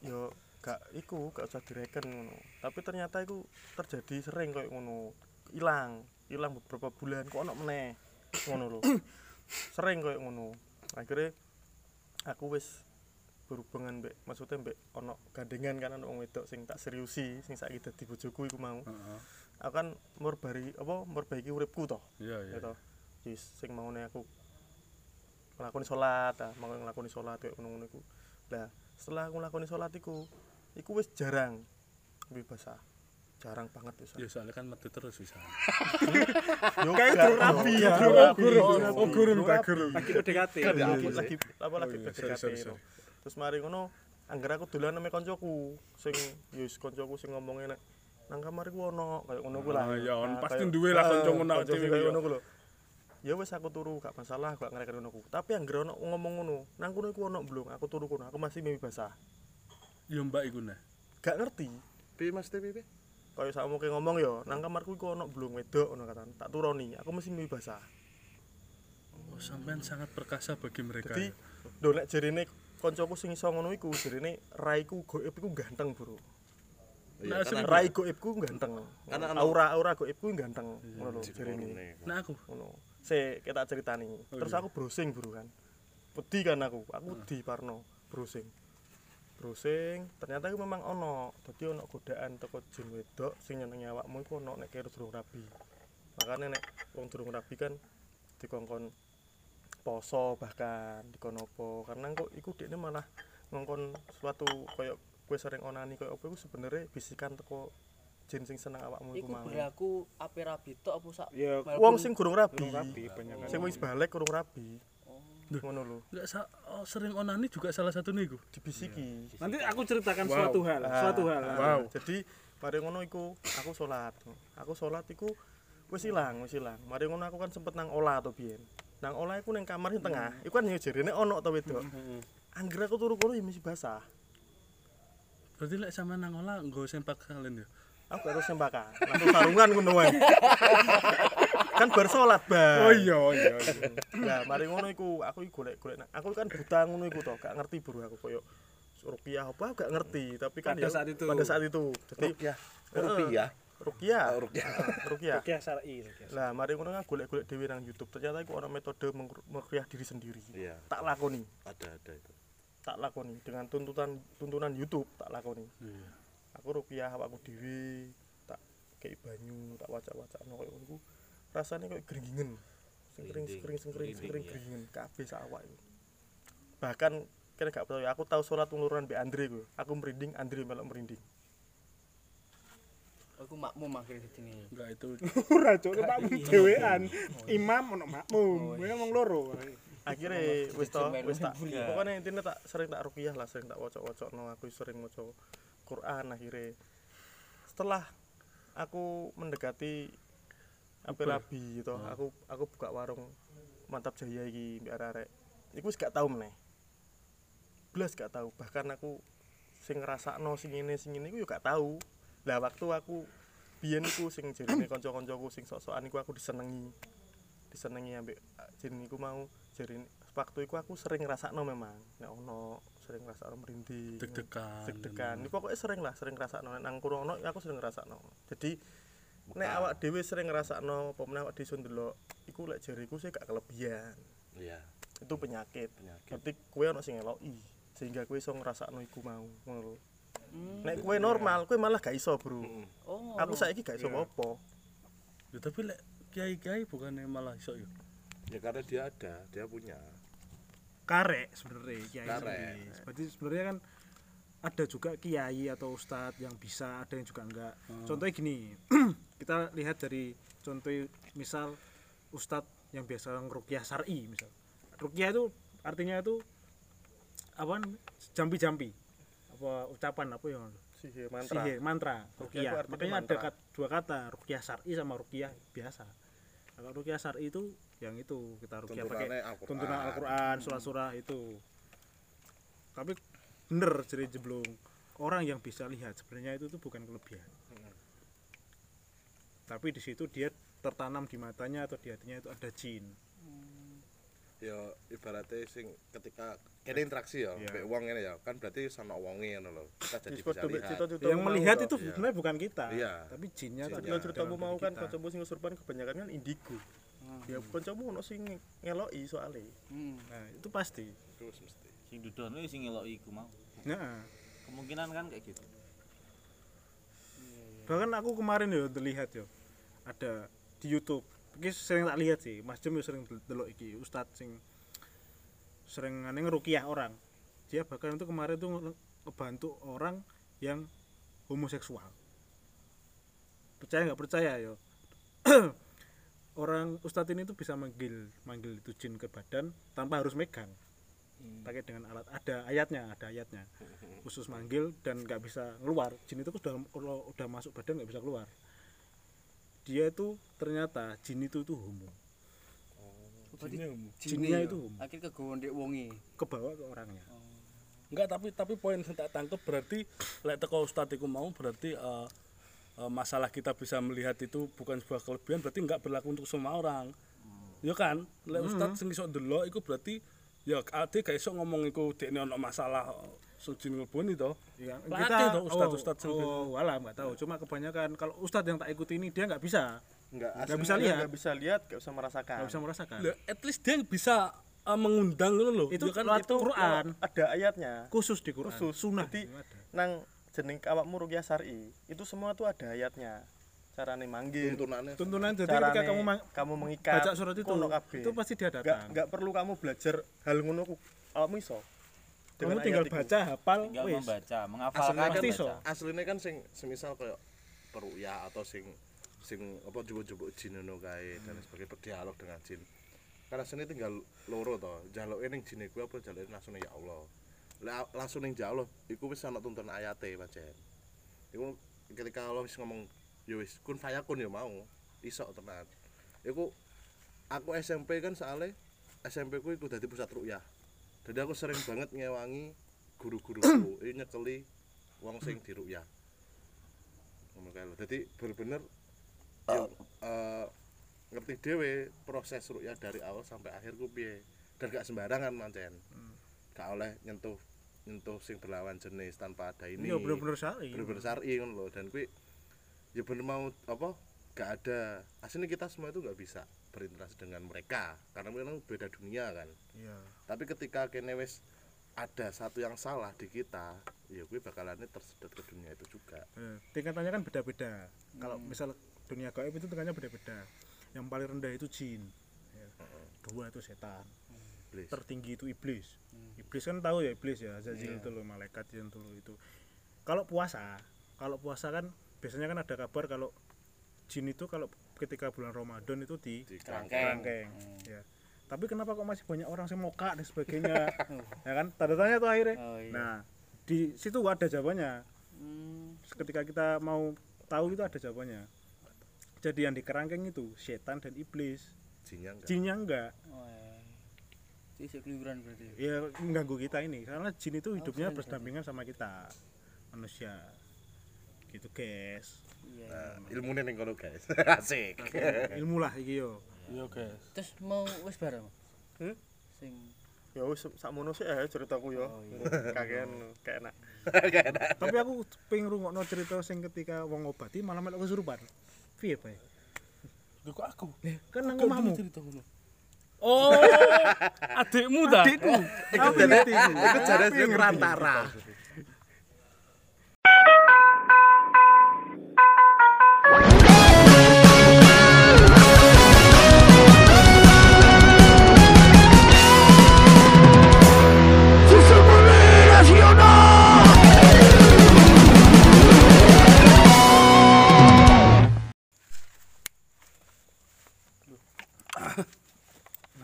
yo gak iku gak usah direken ngono tapi ternyata iku terjadi sering kayak ngono hilang hilang beberapa bulan kok ono meneh ngono lho. Sering kayak ngono. Akhirnya aku wis berhubungan mbek maksudnya mbek ono gandengan kan ono wong wedok sing tak seriusi sing saiki dadi bojoku iku mau. Heeh. aku kan merbari apa memperbaiki uripku toh. Iya iya ya toh wis sing maune aku nglakoni salat ah mau nglakoni salat kayak ngono-ngono iku. Lah setelah aku nglakoni salat iku iku wis jarang mimpi basah jarang banget wis ya soalnya kan metu terus bisa. Yo Kayak durung rapi yo, ya. gurung. durung Oh, tak rapi. gurung. Lagi PDKT. Lagi apa lagi Oh, PDKT terus mari ngono angger aku dolan nang koncoku sing yo wis koncoku sing ngomongnya nek nang kamar iku ono kayak ngono ku lah. Ah, ya, on. Pasti duwe lah Ah, konco ngono ngono ku lho. Ya wis aku turu gak masalah gak ngereken ngono ku tapi angger ono ngomong ngono nang kono iku ono belum aku turu kono aku masih mimpi basah. Ya mbak iku nah. Gak ngerti. Piye mas piye kaya sakmu ke ngomong ya nang kamarku iku ono belum wedok ngono katan tak turoni aku mesti mimpi basah oh, sampean sangat perkasa bagi mereka Jadi, ya. do nek jarine koncoku sing iso ngono iku jarine raiku goib iku ganteng, Bro. Nah, karena Rai goibku ganteng. Karena aura aura goibku ganteng ngono lho jarine. nah aku Ngono. Se kita ceritani. Terus aku browsing, Bro kan. Wedi kan aku. Aku di Parno browsing. Browsing, ternyata iku memang ono. Dadi ono godaan teko jin wedok sing nyenengi awakmu iku ono nek kira durung rabi. Makanya nek wong durung rabi kan dikongkon poso bahkan dikon apa karena kok iku dekne malah ngongkon suatu koyo kowe sering onani koyo apa iku sebenarnya bisikan teko jin sing seneng awakmu iku iku mau. berlaku ape rabi tok apa sak Ya, Wong sing gurung rabi. Durung rabi, banyak. Sing wis balik kurung rabi. Ngono lho, nggak sa oh, sering onani juga salah satu nih gue dibisiki. Nanti aku ceritakan Wow. suatu hal, Ah, suatu hal. ah, Wow. Jadi mari ngono iku aku salat. Aku salat iku wis ilang, wis ilang. Mari ngono aku kan sempet nang olah to biyen. Nang olah iku ning kamar sing tengah. Iku kan yo jarene ono to wedok. Angger aku turu kono ya mesti basah. berarti lek sama nangola nggak sempak kalian ya Aku harus sembakan. Langsung sarungan ngono wae. kan bar salat, Bang. Oh iya, iya. Lah mari ngono iku aku iki golek-golek aku kan buta ngono iku to, gak ngerti bro aku koyo rupiah apa gak ngerti, tapi kan Pada ya saat itu. pada saat itu. Jadi rupiah rupiah rukiah Oh, rukyah. rukiah Oke, syar'i. lah mari ngono kan golek-golek dhewe nang YouTube ternyata iku ana metode merukyah diri sendiri Iya, tak lakoni ada ada itu. tak lakoni dengan tuntutan tuntunan YouTube tak lakoni Iya. Aku rukiah awakku dhewe tak kei banyu tak wacak-wacakno koyo ngono rasane koyo gringgingen sengkring sengkring sengkring sengkring gringgingen kabeh sak awak iku. Bahkan kira gak percaya aku tahu sholat uluran be Andre ku. Aku merinding Andre melok merinding. Aku makmum akhirnya di sini. enggak itu Ora cuk, makmum dhewean. Imam ono makmum. Kowe ngomong loro. akhirnya wis to wis tak pokoknya intinya tak sering tak rukiah lah sering tak wocok-wocok no aku sering maca Quran akhirnya. Setelah aku mendekati apa rabi gitu aku aku buka warung mantap jaya iki mbak arek iku wis gak tau meneh. Belas gak tahu bahkan aku sing ngrasakno sing ngene sing ngene iku yo gak tahu lah waktu aku biyen iku sing jarine kanca-kancaku sing sok-sokan iku aku disenengi. Disenengi ambek jeneng iku mau jarine waktu iku aku sering ngrasakno memang. Nek ono sering ngrasakno merinding deg-degan. deg-degan. Ini pokoknya sering lah sering ngrasakno. Nek nang kurang ono aku sering ngrasakno. Jadi nek awak dhewe sering ngrasakno apa meneh awak dhewe iso ndelok iku lek jariku sih gak kelebihan. Iya, itu penyakit. Penyakit. berarti kue ono sing ngeloki sehingga kue iso ngrasakno iku mau ngono lho. Nek kue normal kue malah gak iso bro. Oh, aku saiki gak iso apa Ya, tapi lek kiai-kiai bukannya malah iso ya? Ya karena dia ada, dia punya. Karek sebenarnya kiai. Berarti sebenarnya kan ada juga kiai atau ustadz yang bisa, ada yang juga enggak. Contohnya gini, kita lihat dari contoh misal ustadz yang biasa ngerukyah syar'i misal. Rukyah itu artinya itu apa jampi-jampi. Apa ucapan apa yang sihir mantra sihir mantra artinya makanya mantra. ada kat- dua kata rukyah syar'i sama rukyah biasa kalau rukyah syar'i itu yang itu kita rukyah pakai tuntunan Al-Qur'an surah-surah itu tapi bener jadi jeblung orang yang bisa lihat sebenarnya itu tuh bukan kelebihan tapi di situ dia tertanam di matanya atau di hatinya itu ada jin Ya ibaratnya sing ketika kene interaksi ya, mbek wong ngene ya, kan berarti sono wonge ngono lho. Kita jadi bisa lihat. cerita-cerita yang melihat itu sebenarnya bukan kita Iya. tapi jinnya Jinnya. tadi Cerita ceritamu mau kan kita. kancamu sing usurpan kebanyakan kan indigo. Ya kancamu ono sing ngeloki soalnya. Hmm. nah itu pasti Terus mesti. Sing dudono sing ngeloki iku mau. nah Kemungkinan kan kayak gitu. bahkan aku kemarin ya terlihat ya ada di YouTube iki sering tak lihat sih Mas Jem ya sering del- delok iki Ustadz sing sering aneh ngerukiah orang dia bahkan itu kemarin tuh nge- ngebantu orang yang homoseksual percaya nggak percaya ya orang Ustadz ini tuh bisa manggil manggil itu jin ke badan tanpa harus megang. Pakai dengan alat ada ayatnya ada ayatnya. Khusus manggil dan nggak bisa keluar. Jin itu sudah kalau udah masuk badan nggak bisa keluar. Dia itu ternyata jin itu tuh homo. Jinnya itu homo. Akhirnya kegowo ndek wonge. kebawa ke orangnya. Enggak tapi tapi poin yang tak tangkep berarti lek teko ustadz iku mau berarti eh, masalah kita bisa melihat itu bukan sebuah kelebihan berarti enggak berlaku untuk semua orang. Ya kan? Lek ustadz sing iso delok iku berarti ya ade gak iso ngomong iku dekne ono masalah sing jin ngelboni to. Ya, Latih toh ustadz-ustadz sing oh, oh, walah nggak tahu. Cuma kebanyakan kalau ustadz yang tak ikuti ini dia nggak bisa. Enggak nggak bisa lihat. Nggak bisa lihat, nggak bisa merasakan. nggak bisa merasakan. Lah, at least dia bisa eh, mengundang ngono lho. Itu Ya kan? itu Quran. Ada ayatnya. khusus di Quran. Khusus. sunnah nang jeneng awakmu rukyah syar'i, itu semua tuh ada ayatnya. Carane manggil, tuntunannya tuntunan jadi carane ketika kamu kamu mengikat, baca surat itu itu pasti dia datang. nggak perlu kamu belajar hal ngono ku awakmu iso. kamu Dengan tinggal baca hafal Tinggal wis. membaca, aslinya menghafalkan kan Pasti iso. aslinya kan sing semisal kayak peruya atau sing sing apa jebuk-jebuk jin ngono kae dan lain sebagainya berdialog dengan jin. Karena sini tinggal loro to jaluke ning jin apa jaluke langsung ya Allah Langsung ning Allah iku wis ana tuntun ayate pancen iku ketika Allah wis ngomong ya wis kun fayakun ya mau. Iso tenan. Iku aku SMP kan soalnya SMP ku iku dadi pusat rukyah. Jadi aku sering banget ngewangi guru-guruku. Ini nyekeli wong sing dirukyah ngono kae lho dadi bener-bener yo eh, ngerti dhewe proses rukyah dari awal sampai akhir ku piye. Dan gak sembarangan mancen gak oleh nyentuh nyentuh sing berlawan jenis tanpa ada ini. Ya bener-bener syar'i bener-bener syar'i ngono lho. Dan kuwi ya bener mau apa gak ada aslinya kita semua itu nggak bisa berinteraksi dengan mereka. Karena memang beda dunia kan. Iya. Tapi ketika kene wis ada satu yang salah di kita ya gue bakalannya tersedot ke dunia itu juga. Eh, tingkatannya kan beda-beda. Kalau misal dunia gaib itu tingkatnya beda-beda. Yang paling rendah itu jin. Ya. dua itu setan Iblis. tertinggi itu iblis. Iblis kan tahu ya iblis ya Azazil itu loh malaikat itu loh itu. Kalau puasa kalau puasa kan biasanya kan ada kabar kalau jin itu kalau ketika bulan Ramadan itu di di kerangkeng. Ya. Tapi kenapa kok masih banyak orang yang moka dan sebagainya? Ya kan? Tanda tanya tuh akhirnya. Oh, iya. nah di situ ada jawabannya. Hmm, ketika kita mau tahu itu ada jawabannya. Jadi yang di kerangkeng itu setan dan iblis. Jinnya enggak? Jinnya enggak. Oh, iya. Sisi keliburan berarti. ya? Mengganggu kita ini. Karena jin itu hidupnya sering, berdampingan sama kita. Manusia. Gitu guys. Iya. nah, ilmunya ning kono guys. Asik. Ilmu lah iki yo. Iya guys. Terus mau wis bareng. Hmm? Sing ya wis sakmono sih eh ceritaku ya kakean kayak enak. Tapi aku pengen rungokno cerita sing ketika wong ngobati malah melok kesurupan. Piye Pak? Lho kok aku? kan nang omahmu. cerita ngono? Oh, adikmu dah. Adikku. Oh, iku jane iku jane rantara.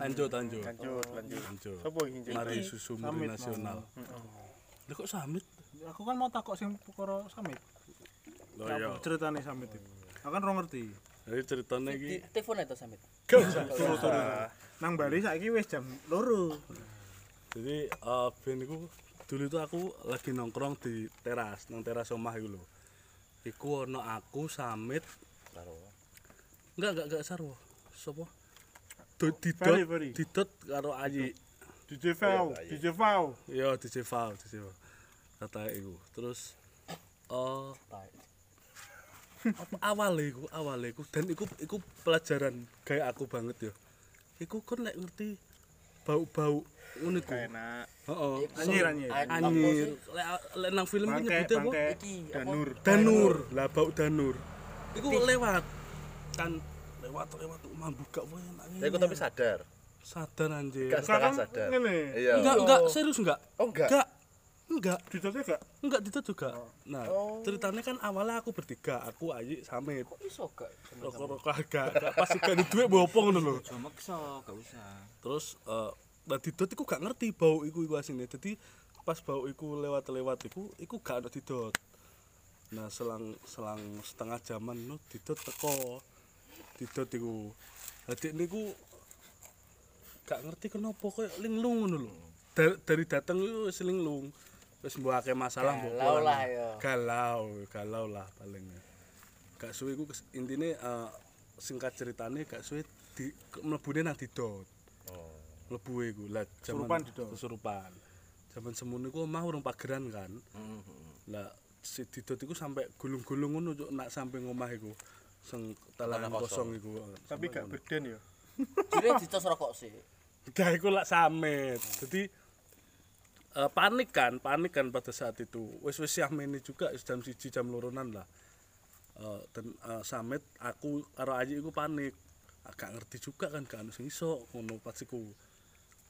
Lanjut, lanjut. lanjut lanjut Lanjut. sapa iki Mari susu muri nasional. Lho kok samit? aku kan mau takok sing perkara samit Loh iya. ceritane samit itu aku kan ora ngerti Jadi ceritanya di iki telepon itu sampe. gak usah. turu-turu nang Bali saiki wis jam loro Jadi eh ben iku dulu itu aku lagi nongkrong di teras, nang teras omah iku lho. Iku ono aku samit Enggak, enggak, enggak sarwo. Sopo? Do- Didot, didot karo Ayi. DJ Vau DJ Vau Iya, DJ Val, DJ Val. Kata iku. Terus eh apa awale iku, awale iku dan iku iku pelajaran kayak aku banget ya. Iku kan lek ngerti bau-bau ngono iku. enak Heeh. Anyir, anyir. Anyir. Lek nang film iki nyebutnya apa? Iki danur Danur. Lah bau danur. Iku lewat kan lewat lewat mambu gak wae enak. ya aku tapi sadar sadar anjir. gak setengah sadar ngene iya Enggak, enggak, serius enggak? oh enggak Enggak. Enggak. didotnya gak Enggak itu juga. Nah, ceritanya kan awalnya aku bertiga, aku Ayi samit. kok iso gak? Rokok-rokok agak agak pas gak ada duit apa ngono lho. Aja maksa, gak usah. Terus eh nah didot iku gak ngerti bau iku iku asine. Jadi pas bau iku lewat-lewat iku iku gak ada didot. Nah, selang selang setengah jaman no didot teko. Didot iku. Dadi niku gak ngerti kenapa koyo linglung ngono lho. Dari, dari dateng iku wis linglung. Wis mbuake masalah mbok Galau lah, ya. Galau, galau lah paling. Gak suwe iku intine eh, singkat ceritane gak suwe di mlebune nang didot. oh Mlebu iku lah jaman Kesurupan didot. kesurupan. Jaman semono iku omah urung pageran kan. Lah si didot iku sampe gulung-gulung ngono cuk nak sampe ngomah iku. Sing Tanah kosong iku. tapi gak beden ya Jire dicos rokok sih. Dah iku lak samet. Jadi eh, panik kan, panik kan pada saat itu. Wis wis yamene juga wis jam 1 jam loronan lah. Eh, dan eh, samet aku karo Aji iku panik. Agak ngerti juga kan gak ono sing iso ngono pas iku.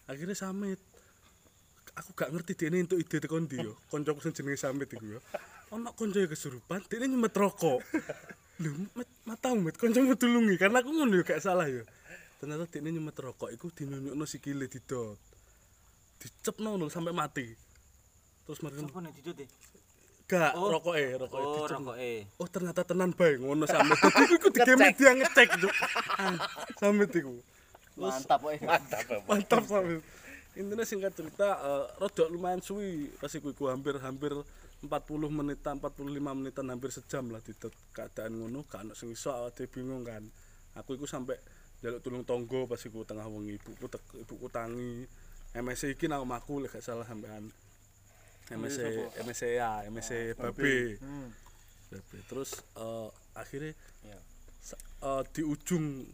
Akhirnya samet. Aku gak ngerti dene entuk ide tekan ndi yo. Koncoku sing jenenge samet iku yo. Ono konco kesurupan, dene nyemet rokok. Lho, met matamu met koncomu tulungi karena aku ngono gak salah yo. Ternyata dene nyemet rokok iku dinyunyukno sikile didot. Dicepno lho sampai mati. Terus mereka Apa nek didut e? gak Oh. rokoke, rokoke Oh, rokoke. Oh ternyata tenan bae ngono sampe. Dadi iku iku digeme dia ngecek Cuk. Ah, Sampe iku. Mantap kok. mantap. Mantap sampe. Intinya singkat cerita eh, rodok lumayan suwi pas iku hampir hampir 40 menitan 45 menitan hampir sejam lah di keadaan ngono ono sing iso awake bingung kan. Aku iku sampe jaluk tulung tonggo pas iku tengah wengi ibuku tek, ibuku tangi. MSC iki nang omahku lek gak salah sampean. MSC MSC ya, MSC babe. PP. Terus eh, akhirnya eh, di ujung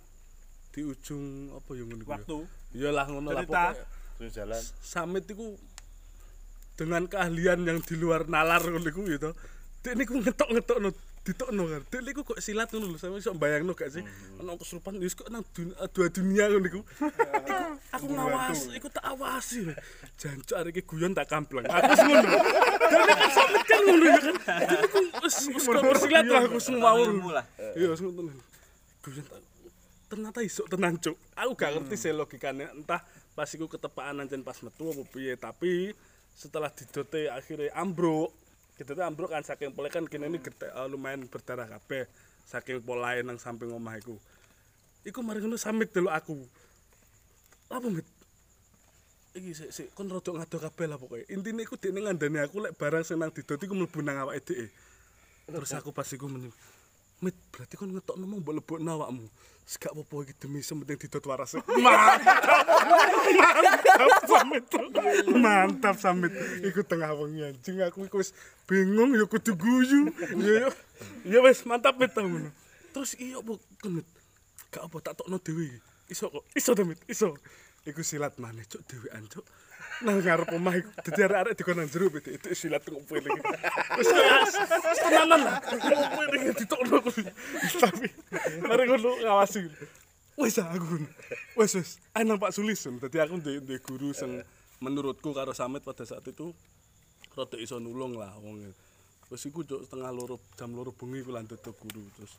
di ujung apa yang ngono ya? waktu Iyalah ngono lah pokoknya. Jalan. Samit iku dengan keahlian yang di luar nalar ngono iku gitu. Dek niku ngetok-ngetokno ditokno kan. Dek niku kok silat ngono lho, sampe iso bayangno gak sih? Ono kesurupan wis kok nang dun- dua dunia ngono iku. Iku aku ngawas, iku tak awasi. Jancuk arek iki guyon tak kampleng. Aku ngono. Dek kan samit kan ngono ya kan. Dek niku wis wis kok bersilat lah aku semua lah. Iya, wis ngono. Guyon tak ternyata iso tenan cuk. Aku gak ngerti sih logikanya entah pas iku ketepaan ancen pas metu apa piye, tapi setelah didote akhirnya ambruk. Gitu ambruk kan saking pole kan kene ini gede, eh, lumayan berdarah kabeh saking polae nang samping omah iku. Iku mari ngono samit dulu aku. Apa mit? Iki sik sik kon rodok ngado kabeh lah pokoke. Intine iku dekne ngandani aku lek barang sing nang didot iku mlebu nang awake dhewe. Terus aku pas iku. Mit, berarti kon ngetokno mau mbok lebokno awakmu. Wis gak apa-apa iki demi sementing didot waras. Mantap. Mantap samit. Iku tengah wengi anjing aku iku wis bingung ya kudu guyu. Ya ya. Wis mantap ngono. Terus iya apa kon mit? Gak apa tak tokno dhewe. Iso kok. Iso to mit, iso. Iku silat maneh cuk dhewean cuk. Nang ngarep omah iku dadi arek-arek dikon nang jero bet itu silat ngumpul iki. Wis wis tenanan lah. Ngumpul iki ditokno aku. Tapi mari ngono ngawasi. Wis aku. Wis wis. Nang Pak Sulis. Dadi aku ndek guru sing menurutku karo Samit pada saat itu rada iso nulung lah wong. Wis iku cuk setengah loro jam loro bengi ku lan dodok guru terus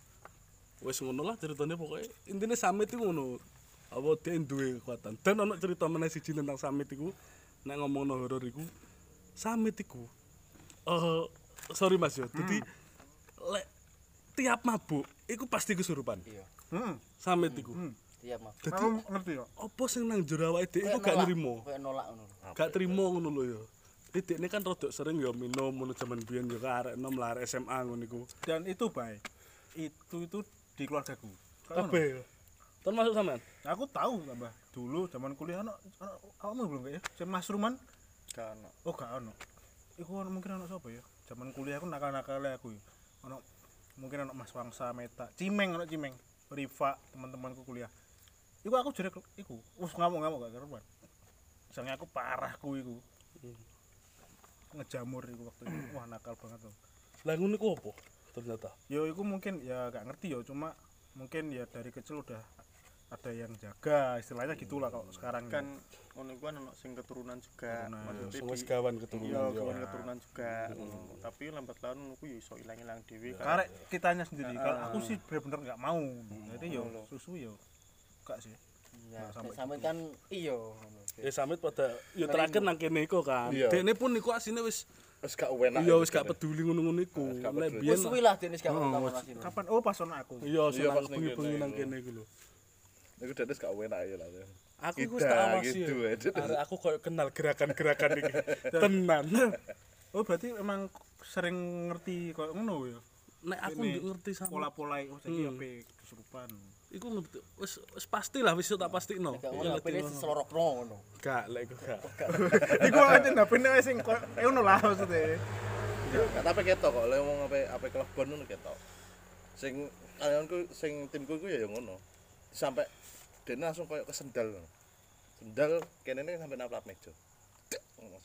wis ngono lah ceritanya pokoknya intinya Samit itu ngono apa dia duwe kekuatan dan ono cerita meneh siji tentang Samit iku nek ngomongno horor iku Samit iku eh sorry Mas yo jadi lek tiap mabuk iku pasti kesurupan. Iya. hmm. Samit iku. Iya, Mas. jadi aku ngerti kok apa sing nang jero awake dhewe iku gak nrimo. Kayak nolak ngono. gak terima ngono lho ya. Jadi ini kan rodok sering ya minum ngono zaman biyen ya arek enom lah arek SMA ngono iku. dan itu baik. Itu itu di keluargaku. Kau Termasuk sampean? aku tahu tambah dulu zaman kuliah anak anak kamu belum gak ya? Mas Ruman Gak ono. oh gak ono. Iku ono mungkin anak siapa ya? Zaman kuliah aku nakal nakal aku ya. Ono mungkin anak Mas Wangsa Meta Cimeng anak Cimeng. Riva teman-temanku kuliah. Iku aku jadi iku us ngamuk ngamuk gak karuan misalnya aku parahku iku. Ngejamur iku waktu itu. Wah nakal banget tuh Lah ngono iku apa? Ternyata. yo iku mungkin ya gak ngerti yo. Cuma mungkin ya dari kecil udah ada yang jaga istilahnya gitulah kalau sekarang Kan ngono iku kan ono sing keturunan juga. Maksudnya di- keturunan. Iya, ya. kawan keturunan juga. ngono. Tapi lambat laun aku ya iso ilang-ilang dhewe karek kitanya sendiri kalau aku sih bener-bener nggak mau jadi yo susu yo gak sih sampai nek sampe kan iya ngono. Ya samit pada ya terakhir nang kene iku kan. Dekne pun iku asine wis Wis gak enak. iya wis gak peduli ngono-ngono iku. gak Nek biyen Wis suwi lah dene gak ono taman asine. kapan oh pas ono aku iya pas bengi-bengi nang kene iku lho. Iku dades gak enak ya lah. Aku iku tak awasi. gitu, ya. ya. Aku koyo kenal gerakan-gerakan iki. Tenan. oh berarti emang sering ngerti kok ngono ya Nek aku ngerti sama pola-pola oh saiki Hmm. apa kesurupan iku ngerti wis wis pasti lah wis tak pastikno. Gak ngono HP selorokno ngono. Gak lek iku gak. iku aja ndapene wis sing koyo eh, ngono lah maksudnya Gak tapi ketok kok, lek ngomong apa apa kelebon ngono ketok. Sing kalianku sing timku iku ya ngono. Sampai dene langsung koyo kesendal. Sendal kene ini sampai naplak meja.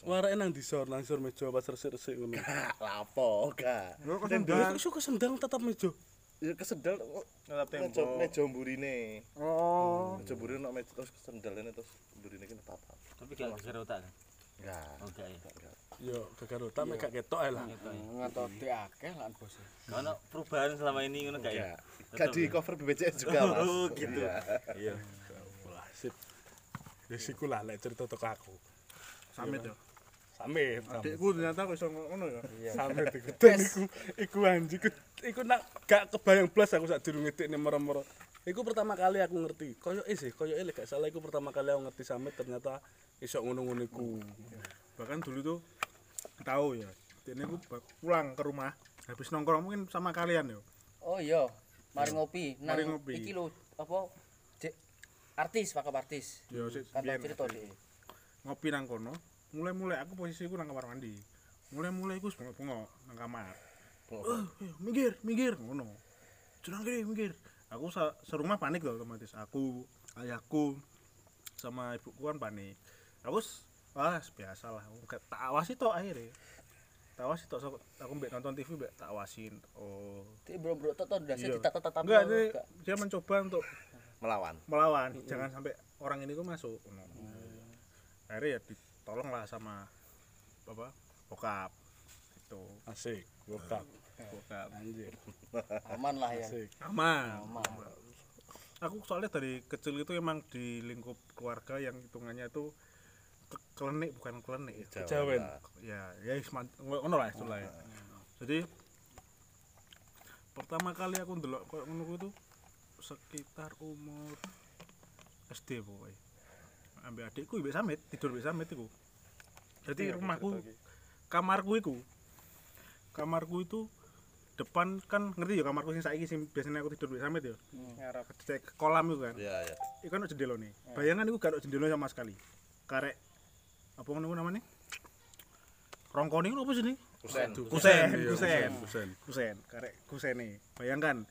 Warake nang disor, nang disor meja pas resik-resik ngono. Gak lapo, gak. Lho, kok Lha sendal? kok iso kesendang tetap meja. Ya kesendal meja tembok. meja mburine. oh Meja mburine nok meja terus kesendal ini terus mburine iki natap. Tapi gak geser otak kan? Enggak. Oh gak ya. Yo gagal otak mek gak ketok ae lah. Ngatoti akeh lan bos. Ono perubahan selama ini ngono gak ya? Gak di cover BPJS juga, Mas. Oh, gitu. Iya. Wah, sip. Wis iku lah lek cerita teko aku. samit ya Samit. adikku ternyata kok iso ngono ya Samit iku. Dan iku iku anjing iku, iku nak gak kebayang blas aku sak durung ngedekne moro-moro. Iku pertama kali aku ngerti. Koyo eh sih, koyo lek gak salah iku pertama kali aku ngerti Samit ternyata iso ngono-ngono iku. bahkan dulu tuh tahu ya dia aku pulang ke rumah habis nongkrong mungkin sama kalian ya? Oh iya, mari ngopi. Nang Mari ngopi. iki lho apa Dek, artis, pakap artis. sik Kan cerita deh. ngopi nang kono mulai-mulai aku posisiku nang kamar mandi. Mulai-mulai aku bengok-bengok nang kamar. "Eh, eh, minggir minggir ngono. Curang gini minggir. Aku serumah panik loh otomatis. Aku ayahku sama ibuku kan panik. Aku wah biasa lah tak awasi tok akhirnya. Tak awasi so- aku mbak nonton TV mbak tak awasin oh Tapi bro-bro tok tok ndase Iya. ditata-tata. enggak ini dia mencoba untuk melawan. melawan. Jangan sampai orang ini tuh masuk. Ngono. akhirnya ya ditolong lah sama apa? Bokap. Itu. Asik bokap. Bokap. Anjir. Aman lah ya. asik. Aman. Aman. aku soalnya dari kecil itu emang di lingkup keluarga yang hitungannya itu kelenik bukan kelenik ya Kejawen. ya ya ngono lah istilahnya. Jadi pertama kali aku ndelok koyo ngono kuwi itu sekitar umur SD pokoknya ambil adikku mbek samit tidur mbek samit iku. Jadi rumahku kamarku iku kamarku itu depan kan ngerti ya kamarku sing saiki sing biasanya aku tidur mbek samit ya ngarap cek kolam itu kan. Iya iya. Iku kan jendela nih bayangan iku gak ada jendela sama sekali. Karek apa ngono namanya? Rongkone apa sih nih kusen. Kusen kusen kusen. kusen. Karek kusene. Bayangkan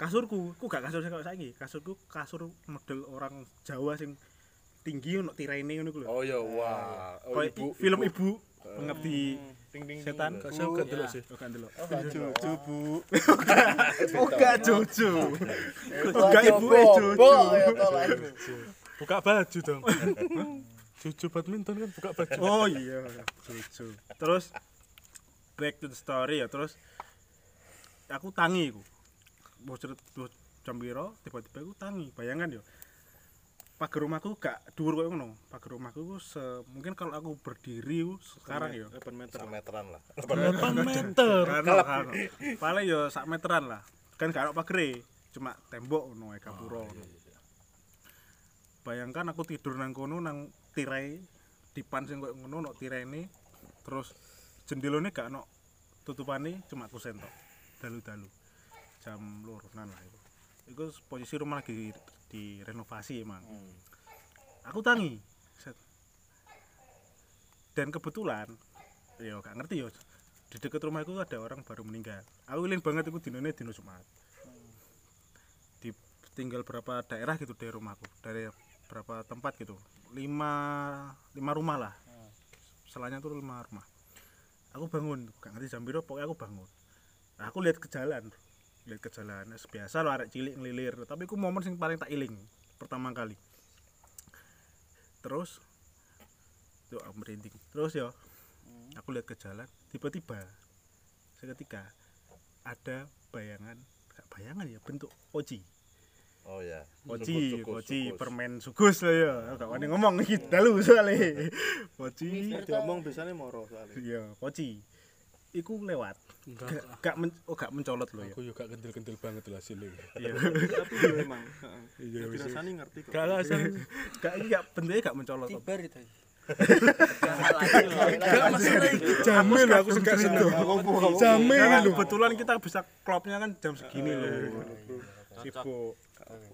kasurku ku gak kasur sing saiki. Kasurku kasur model orang Jawa sing tinggi ono tiraine ngono ku lho. Oh iya wah. Oh, ibu film ibu. pengabdi ding ding setan. Kok saya gak delok sih. Gak ndelok. Jojo bu oh gak jojo gak ibu jojo ya buka baju dong Cucu badminton kan buka baju. Oh iya jojo terus back to the story ya terus aku tangi cerita bos jam piro tiba-tiba aku tangi. Bayangan yo. Pagar rumahku gak dhuwur koyo ngono. Pagar rumahku ku mungkin kalau aku berdiri ku sekarang yo. 8 meter. Sak meteran lah. 8 meter. Kano, kano. paling yo sak meteran lah. Kan gak ono pagere cuma tembok ngono ae gapura. Ngono. bayangkan aku tidur nang kono nang tirai dipan sing koyo ngono ono tiraine terus jendelane gak ono tutupane cuma kusen tok dalu-dalu jam loronan lah itu. Itu posisi rumah lagi direnovasi emang. Aku tangi Set. dan kebetulan ya gak ngerti ya di dekat rumah itu ada orang baru meninggal. Aku eling banget itu dinone dino Jumat. Di tinggal berapa daerah gitu dari rumahku dari berapa tempat gitu lima lima rumah lah. Selanya tuh lima rumah. Aku bangun gak ngerti jam biru pokoknya aku bangun. Nah, aku lihat ke jalan lihat ke jalan. Nes, biasa lo arek cilik ngelilir. Tapi aku momen sing paling tak iling pertama kali. Terus yuk aku merinding. Terus ya aku lihat ke jalan tiba-tiba seketika ada bayangan bayangan ya bentuk oji oh ya poci sukus. permen sugus lah ya. Gak wani ngomong iki dalu soalnya. Poci, diomong biasanya moro soalnya iya, poci. Iku lewat. enggak Gak, gak men, oh gak mencolot loh ya. aku juga kendil-kendil banget lah hasilnya Iya. tapi ya emang heeh iya wis ngerti kok gak lah asal Gak iki gak bentuknya gak mencolot. kok. Tibar itu. gak masalah iki jamin aku gak sentuh Jamin lho. Kebetulan kita bisa klopnya kan jam segini loh. Sibuk.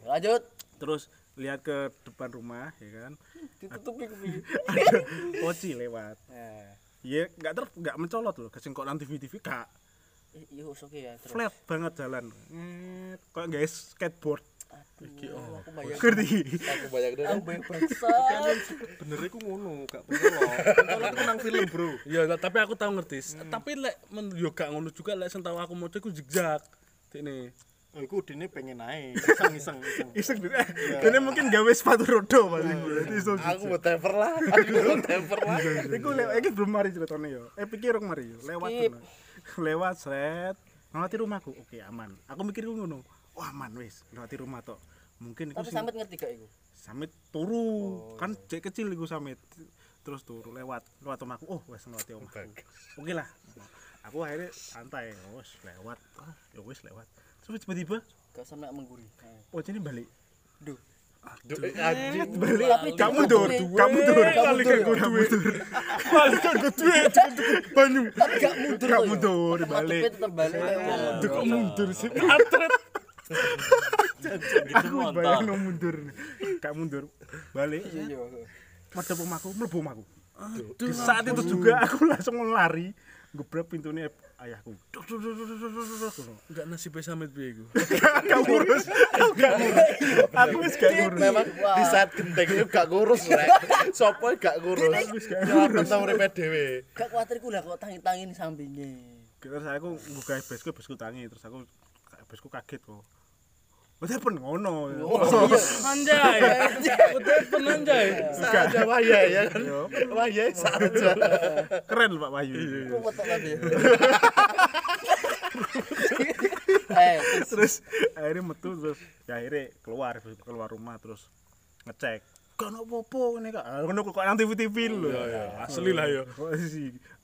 Lanjut. Terus lihat ke depan rumah ya kan. Ditutupi. Ada poci lewat. Nah. Iya, gak ter gak mencolot loh. Nang TV-TV gak Eh, Iya, oke ya. Terus. flat banget jalan. Nget, Kok guys skateboard. Aduh, aku bayang. Ngerti? aku banyak deh Aku bayang bangsat. bener iku ngono gak pencolok pencolok itu nang film bro iya tapi aku tahu ngerti tapi lek men yo gak ngono juga lek sing tau aku mau iku zigzag ini oh iku dene pengen naik iseng iseng iseng Iseng gitu. Kene mungkin gawe sepatu roda paling. Jadi iso. aku mau temper lah aku mau temper lah Iku lewat iki belum mari ceritane yo. Eh pikir rong mari yo. Lewat. Lewat sret. Ngelati rumahku. Oke, aman. Aku mikir ngono. Wah, aman wis. Ngelati rumah tok. Mungkin iku Tapi sampe ngerti gak iku? samit turu. Kan cek kecil iku samit. Terus turu lewat lewat omahku. Oh, wis ngelati omahku. Oke lah. Aku akhirnya santai. Oh, wis lewat. Ah, ya wis lewat. Terus tiba-tiba Gak sampe mengguri. Oh ini balik. Duh. anjing Balik. Mundur. mundur. Gak mundur. Gak mundur. Gak mundur. Balik kan gue duwe banyu. Gak mundur. Gak mundur, balik. tetep balik. Aduh kok mundur sih? Atret. Aku bayang no mundur. Gak mundur. Balik. Madep omahku, mlebu omahku. Di saat itu juga aku langsung lari Gebrak pintune ayahku. Enggak nasib samit piye iku. Gak ngurus. Gak ngurus. Aku wis gak ngurus. Memang di saat gendeng itu gak ngurus rek. Sopo gak ngurus. Nyelamet nang uripe dhewe. Gak kuatir ku lah kok tangi-tangi di sampingnya. Terus aku buka besku, besku tangi terus aku besku kaget kok. Pun ngono. Anjay. Udah penanjay. Saja waya ya kan. Waya saja. Keren Pak Wahyu. Tapi. Eh, terus akhirnya metu terus ya akhirnya keluar keluar rumah terus ngecek ono apa-apa ngene kak ngono kok nang TV-TV lho Asli lah yo.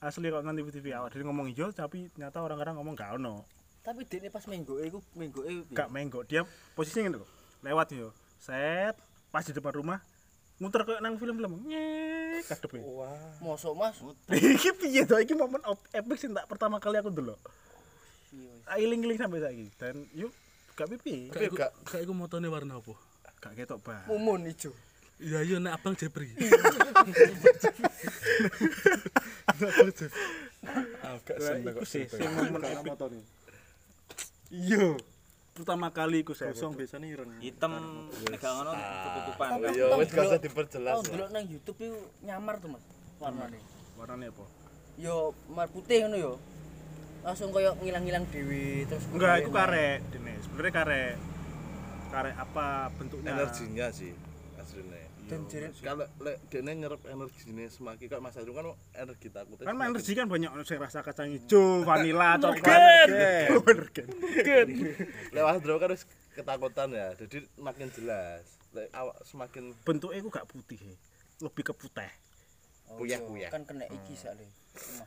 asli kok nang TV-TV awak dhewe ngomong iya tapi ternyata orang-orang ngomong gak ono tapi dekne pas iku menggoke piye? gak menggok. Dia posisinya ngene lho. Lewat yo. Set pas di depan rumah muter kayak nang film-film. Nyek kadepe Mosok Mas. iki piye to? Iki momen epic sing tak pertama kali aku dulu Iya, wis. iling-iling sampai saiki. Dan yuk gak pipi. Kayak iku kayak iku motone warna apa? gak ketok bah Mumun ijo. Iya iya nek abang Jepri. Lah, iku sih sing momen epic iya pertama kali iku saya Kosong biasanya ireng. hitam nek gak ngono ketutupan Tapi Iya wis gak usah diperjelas. tau delok nang YouTube iku nyamar tuh Mas warnane. warnanya apa Yo mar putih ngono yo. Langsung koyo ngilang-ngilang dhewe terus enggak itu kemudian- karek Dene sebenarnya karek karek apa bentuknya Energinya sih. Dan jeret Kalau lek dene nyerap energinya semakin kok Mas Adru kan energi takutnya. kan energi kan banyak saya rasa kacang hijau vanila coklat Gen. Energen. Lek Mas Adru kan wis ketakutan ya. Jadi makin jelas. Lek awak semakin bentuknya itu gak putih lebih ke putih Puyeh-puyeh. kan kena iki soalnya.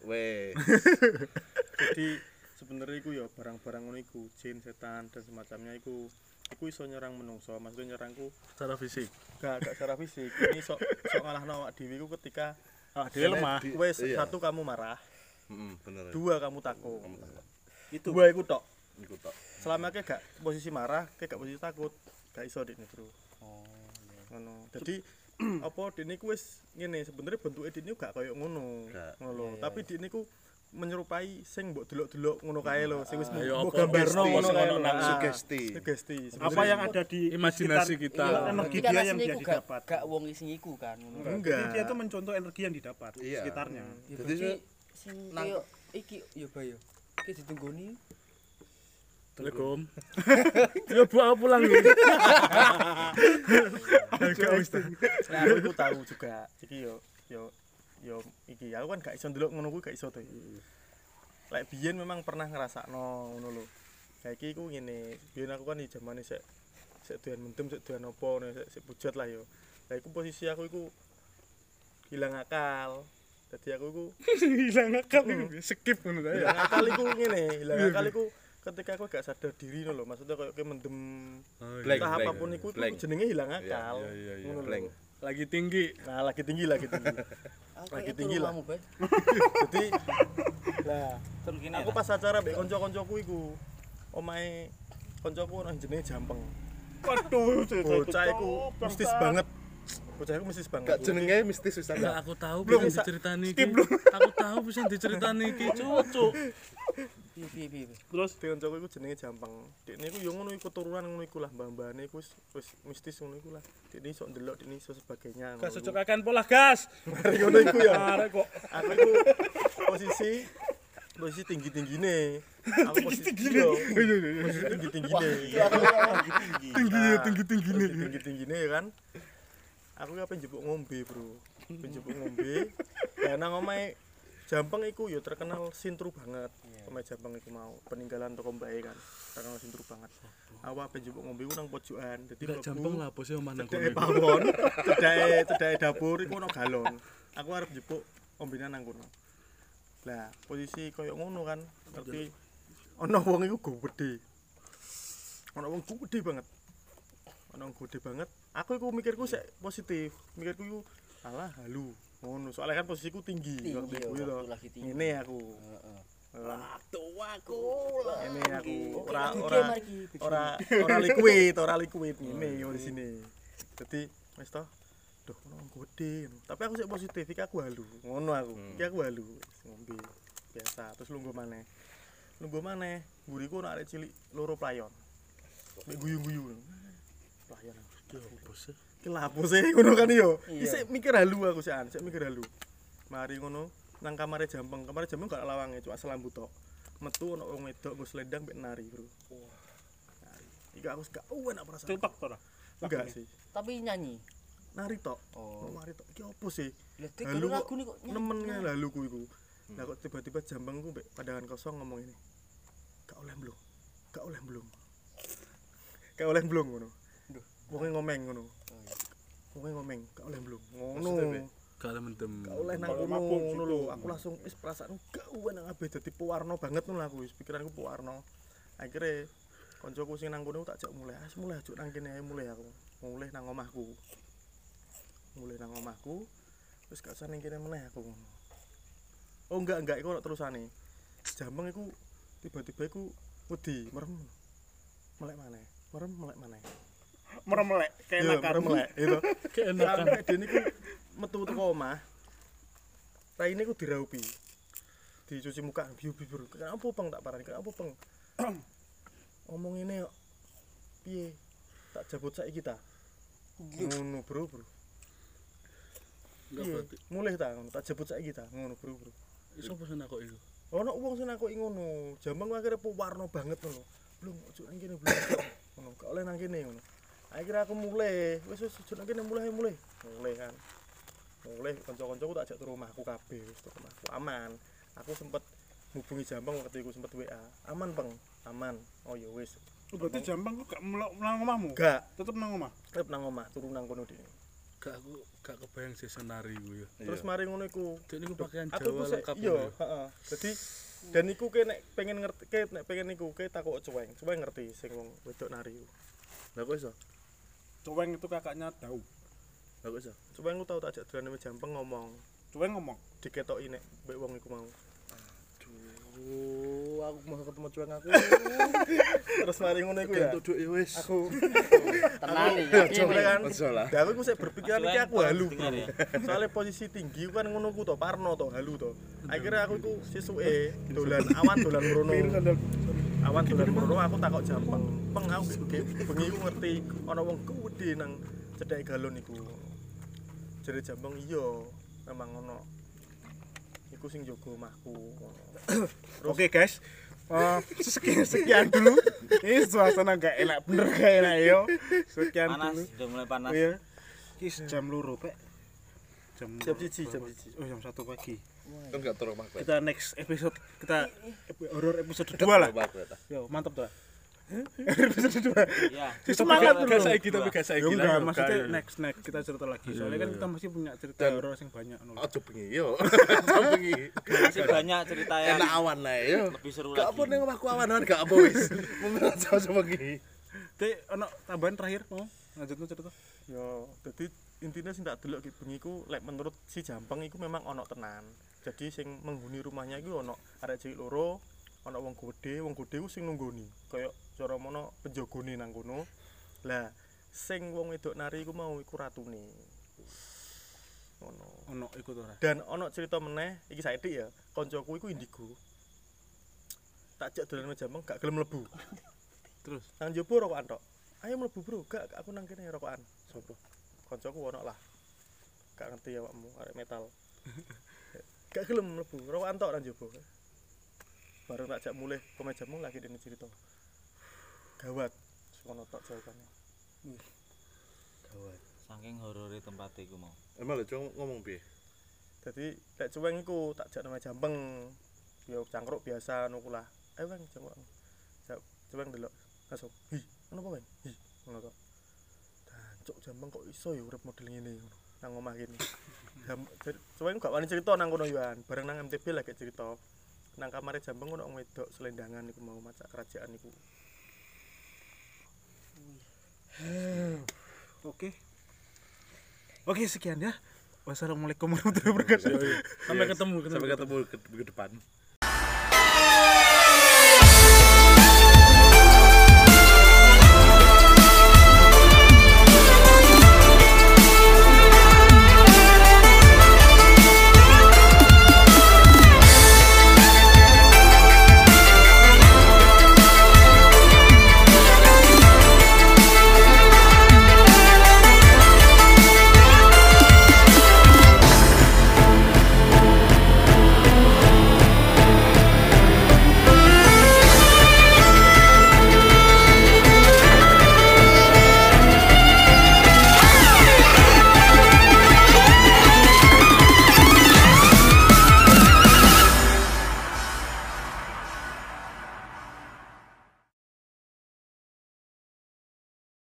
weh Jadi sebenarnya iku ya barang-barang ngono iku, jin, setan dan semacamnya iku iku iso nyerang menungso. Maksudnya nyerangku Secara fisik. gak gak secara fisik. Ini sok sok ngalahno awak dhewe iku ketika ah dia lemah Di- wes iya. satu kamu marah, Heeh, bener. dua kamu takut. Kamu takut. Itu dua iku tok. Iku tok. Selama ke gak posisi marah, ke gak posisi takut, gak iso dekne, Bro. Oh, ngono jadi apa dene ku wis ngene sebenarnya bentuke dene gak koyo ngono ngono lho tapi dene ku menyerupai sing mbok delok-delok ngono kae lho sing wis Ayo, mbok apa gambarno ngono kae Ah, sugesti. sugesti apa yang ada di Imajinasi kita. energi dia yang dia didapat Gak wong sing iku kan ngono. Enggak. Jadi dia tuh mencontoh energi yang didapat di Iya. sekitarnya Ya, Jadi sing koyo iki yo bayo. Iki ditunggoni. Assalamualaikum. Ya Bu aku pulang nih. nah aku tahu juga iki yo yo yo iki aku kan gak iso ndelok ngono kuwi gak iso to lek biyen memang pernah ngrasakno ngono lho. Saiki iku ngene biyen aku kan di zamane sik sik doyan mendem sik doyan opo ngono, sik sik bujat lah yo. Lah iku posisi aku iku hilang akal. Dadi aku iku hilang akal skip ngono ta ya? Hilang akal iku ngene hilang akal iku ketika aku gak sadar diri lho. Maksudnya kayak mendem Blank, entah blank. apa pun iku iku jenenge hilang akal. iya, iya, iya, Ngono lho. Lagi tinggi. nah lagi tinggi lagi tinggi. Lagi tinggi lah. jadi lah aku pas acara mbek kanca-kancaku iku omahe kancaku ono jenenge Jampeng. Waduh bocah iku mistis banget. Bocah iku mistis banget. Gak jenenge mistis wis aku tahu Belum, diceritani iki. Aku tahu bisa diceritani iki, cucu. Piye piye terus? Di kancaku iku jenenge Jampeng dekne iku yo ngono iku keturunan ngono iku lah mbah-mbahane iku wis wis mistis ngono iku lah. Dekne iso ndelok dekne iso sebagainya Gak ngono cocok iku. akan pola gas. Mari ngono iku ya. Arek kok. aku iku posisi posisi tinggi tinggine aku posisi tinggi posisi tinggi tinggine tinggi ya tinggi tinggi nih tinggi tinggine ya kan? Aku apa njupuk ngombe bro? Njupuk ngombe? Ya nang omahe Jampeng iku ya terkenal sintru banget. Omahe Jampeng iku mau peninggalan toko mbae kan terkenal sintru banget. Aku apa njupuk ngombe nang pojokan dadi Enggak jampang lah bos ya mana cedeke kono. pawon cedeke cedeke dapur iku ono galon. Aku arep njupuk ombenan nang kono. Lah posisi koyo ngono kan ngerti ono wong iku gede ono wong gede banget. Ono gede banget. Aku iku mikirku sik positif mikirku iku alah halu ngono. Soalnya kan posisiku tinggi Tinggi, waktu waktu lagi tinggi. ngene aku. Heeh. tuaku ini aku. Ora ora ora ora liquid ora liquid. Ngene yo di sini. Dadi wis to duh ono wong gede tapi aku sik positif iki aku halu. Ngono aku. Iki aku halu ngombe biasa. Terus lungguh maneh. Lungguh maneh mburiku ono arek cilik loro playon. Mek guyu-guyu playon opo sih? iki lapo sih ngono kan yo. Isik mikir halu aku sih an sik mikir halu. Mari ngono nang kamare jampeng. Kamare jampeng gak lawange cuma selambu tok. Metu ono wong wedok nggo selendang mek nari bro. Nari. Iki aku gak enak perasaan. To ora? enggak sih. Tapi nyanyi. nari tok. Oh. nari tok? Iki opo sih? Halu kok lagu nih kok nyanyi. nemen kan lalu ku iku nah kok tiba-tiba jambang ku mbek pandangan kosong ngomong ini. Gak oleh belum gak oleh belum gak oleh belum ngono wonge ngomeng ngono wonge ngomeng gak oleh belum ngono. Gak mendem. gak oleh nang kono ngono lho. aku langsung wis perasaan gak uwen nang abe dadi pewarna banget ngono aku wis. Pikiranku pewarna. Akhirnya koncoku sing nang kono tak jak mulai. Ah mulai ajuk nang kene ae mulai aku. Mulai nang omahku. Mulai nang omahku. Terus gak usah ning kene meneh aku ngono. Oh enggak enggak. Iku ono terusane. Jambeng iku tiba-tiba iku wedi merem. Melek maneh. Merem melek maneh Meremelek Iya, keenakan. merem melek itu Keenakan. sampai dia niku metu teko omah raine ku diraupi. Dicuci muka. Biu biu biu. Kenapa peng tak parani kenapa peng ngomong ini kok piye? Tak jabut saiki ta? Ngono bro bro. Berarti. mulai ta? Ngono tak jabut saiki ta? Ngono bro bro. Iso pesen aku iku. ono wong sing aku ngono. Jambang ku akhirnya pewarna banget ngono. Belum ojo nang kene belum ngono gak oleh nang kene ngono akhirnya aku mulai. Wis wis ojo nang kene mulai mulai. Mulai kan. Mulai kanca-kancaku tak ajak turu omahku kabeh wis turu omahku aman. Aku sempet hubungi jambang waktu itu sempet WA aman peng aman. Oh ya wis Oh, Berarti jambang kok gak nang omahmu? gak. Tetep nang omah. tetep nang omah turu nang kono dhewe Gak aku gak kebayang sih senari ku ya. terus mari ngono iku. Dek niku pakaian aku Jawa lengkap. iya heeh. Dadi dan iku ke nek pengen ngerti ke nek pengen iku ke takok cueng cueng ngerti sing wong wedok nari lha kok iso Cuweng itu kakaknya tahu. lha kok iso cueng ku tau tak ajak dolan jampeng ngomong Cuweng ngomong. diketoki nek mbek wong iku mau aduh aku mau ketemu cueng aku terus mari ngono iku ya Duduk ya wis. aku Tenan iki. Coba kan. Lah aku sik berpikiran iki aku halu. ya. Soalnya posisi tinggi kan ngono ku to, parno to, halu to. Akhirnya aku iku sesuke dolan awan dolan mrono. Awan dolan mrono aku takok jampang. Peng aku ge- bengi ku ngerti ana wong gede nang cedhake galon iku. Jere jambang iya, memang ono. Iku sing jaga omahku. Oke guys. Eh, sekian, sekian dulu. Ini suasana gak enak bener gak enak yo. Sekian panas dulu. udah mulai panas Iya. Ki jam luru, Pak. Jam Jam siji, jam siji. Oh, jam 1 pagi. Kan gak turu omah kowe. Kita next episode kita horor episode 2 lah. Yo, mantap tuh. episode 2. iya Semangat Gak dulu. saiki tapi gak saiki lah, maksudnya gak, next next kita cerita lagi. Soalnya kan kita masih punya cerita horor yang banyak nul. Ojo bengi yo. Bengi. masih banyak cerita yang Enak awan lah yo. lebih seru Gak lagi apa ning omahku awan-awan gak apa wis. Memang ojo bengi. Tapi ono tambahan terakhir mau lanjut cerita. Yo, dadi intinya sing tak delok ki bengi ku lek menurut si Jampang iku memang ono tenan. Jadi sing menghuni rumahnya iku ono arek cilik loro, ono wong gede, wong gede ku sing nunggoni. Kayak cara mono penjagone nang kono. Lah, sing wong wedok nari iku mau iku ratune. Ngono. Ono ikut ora. Dan ono cerita meneh, iki saiki ya, koncoku iku indigo. Tak jak dolan nang Jampang gak gelem mlebu. Terus Nang jopo rokokan tok. Ayo mlebu bro, gak aku nang kene rokokan. Sopo? Koncoku ono lah. Gak ngerti awakmu arek metal. gak gelem mlebu, rokokan tok nang jopo. Bareng tak jak mulih ke mejamu lagi dene cerita. Gawat. Ngono tok jawabane. saking horore tempat iku mau Emang lho ngomong piye? Dadi lek cuweng iku tak jak nang jampeng. Yo cangkruk biasa ngono ku lah. Ayo Weng cangkruk. Jak cuweng delok langsung. Hi, ngono apa Weng? Hi, ngono tok. Dancuk jampeng kok iso ya urip model ngene ngono. Nang omah jadi Cuweng gak wani cerita nang kono yoan. Bareng nang MTB lagi cerita. Nang kamare jampeng ngono wong wedok selendangan iku mau macak kerajaan iku. Oke. Oke, sekian ya. Wassalamualaikum warahmatullahi wabarakatuh. Sampai ketemu Sampai ketemu ke, ke depan.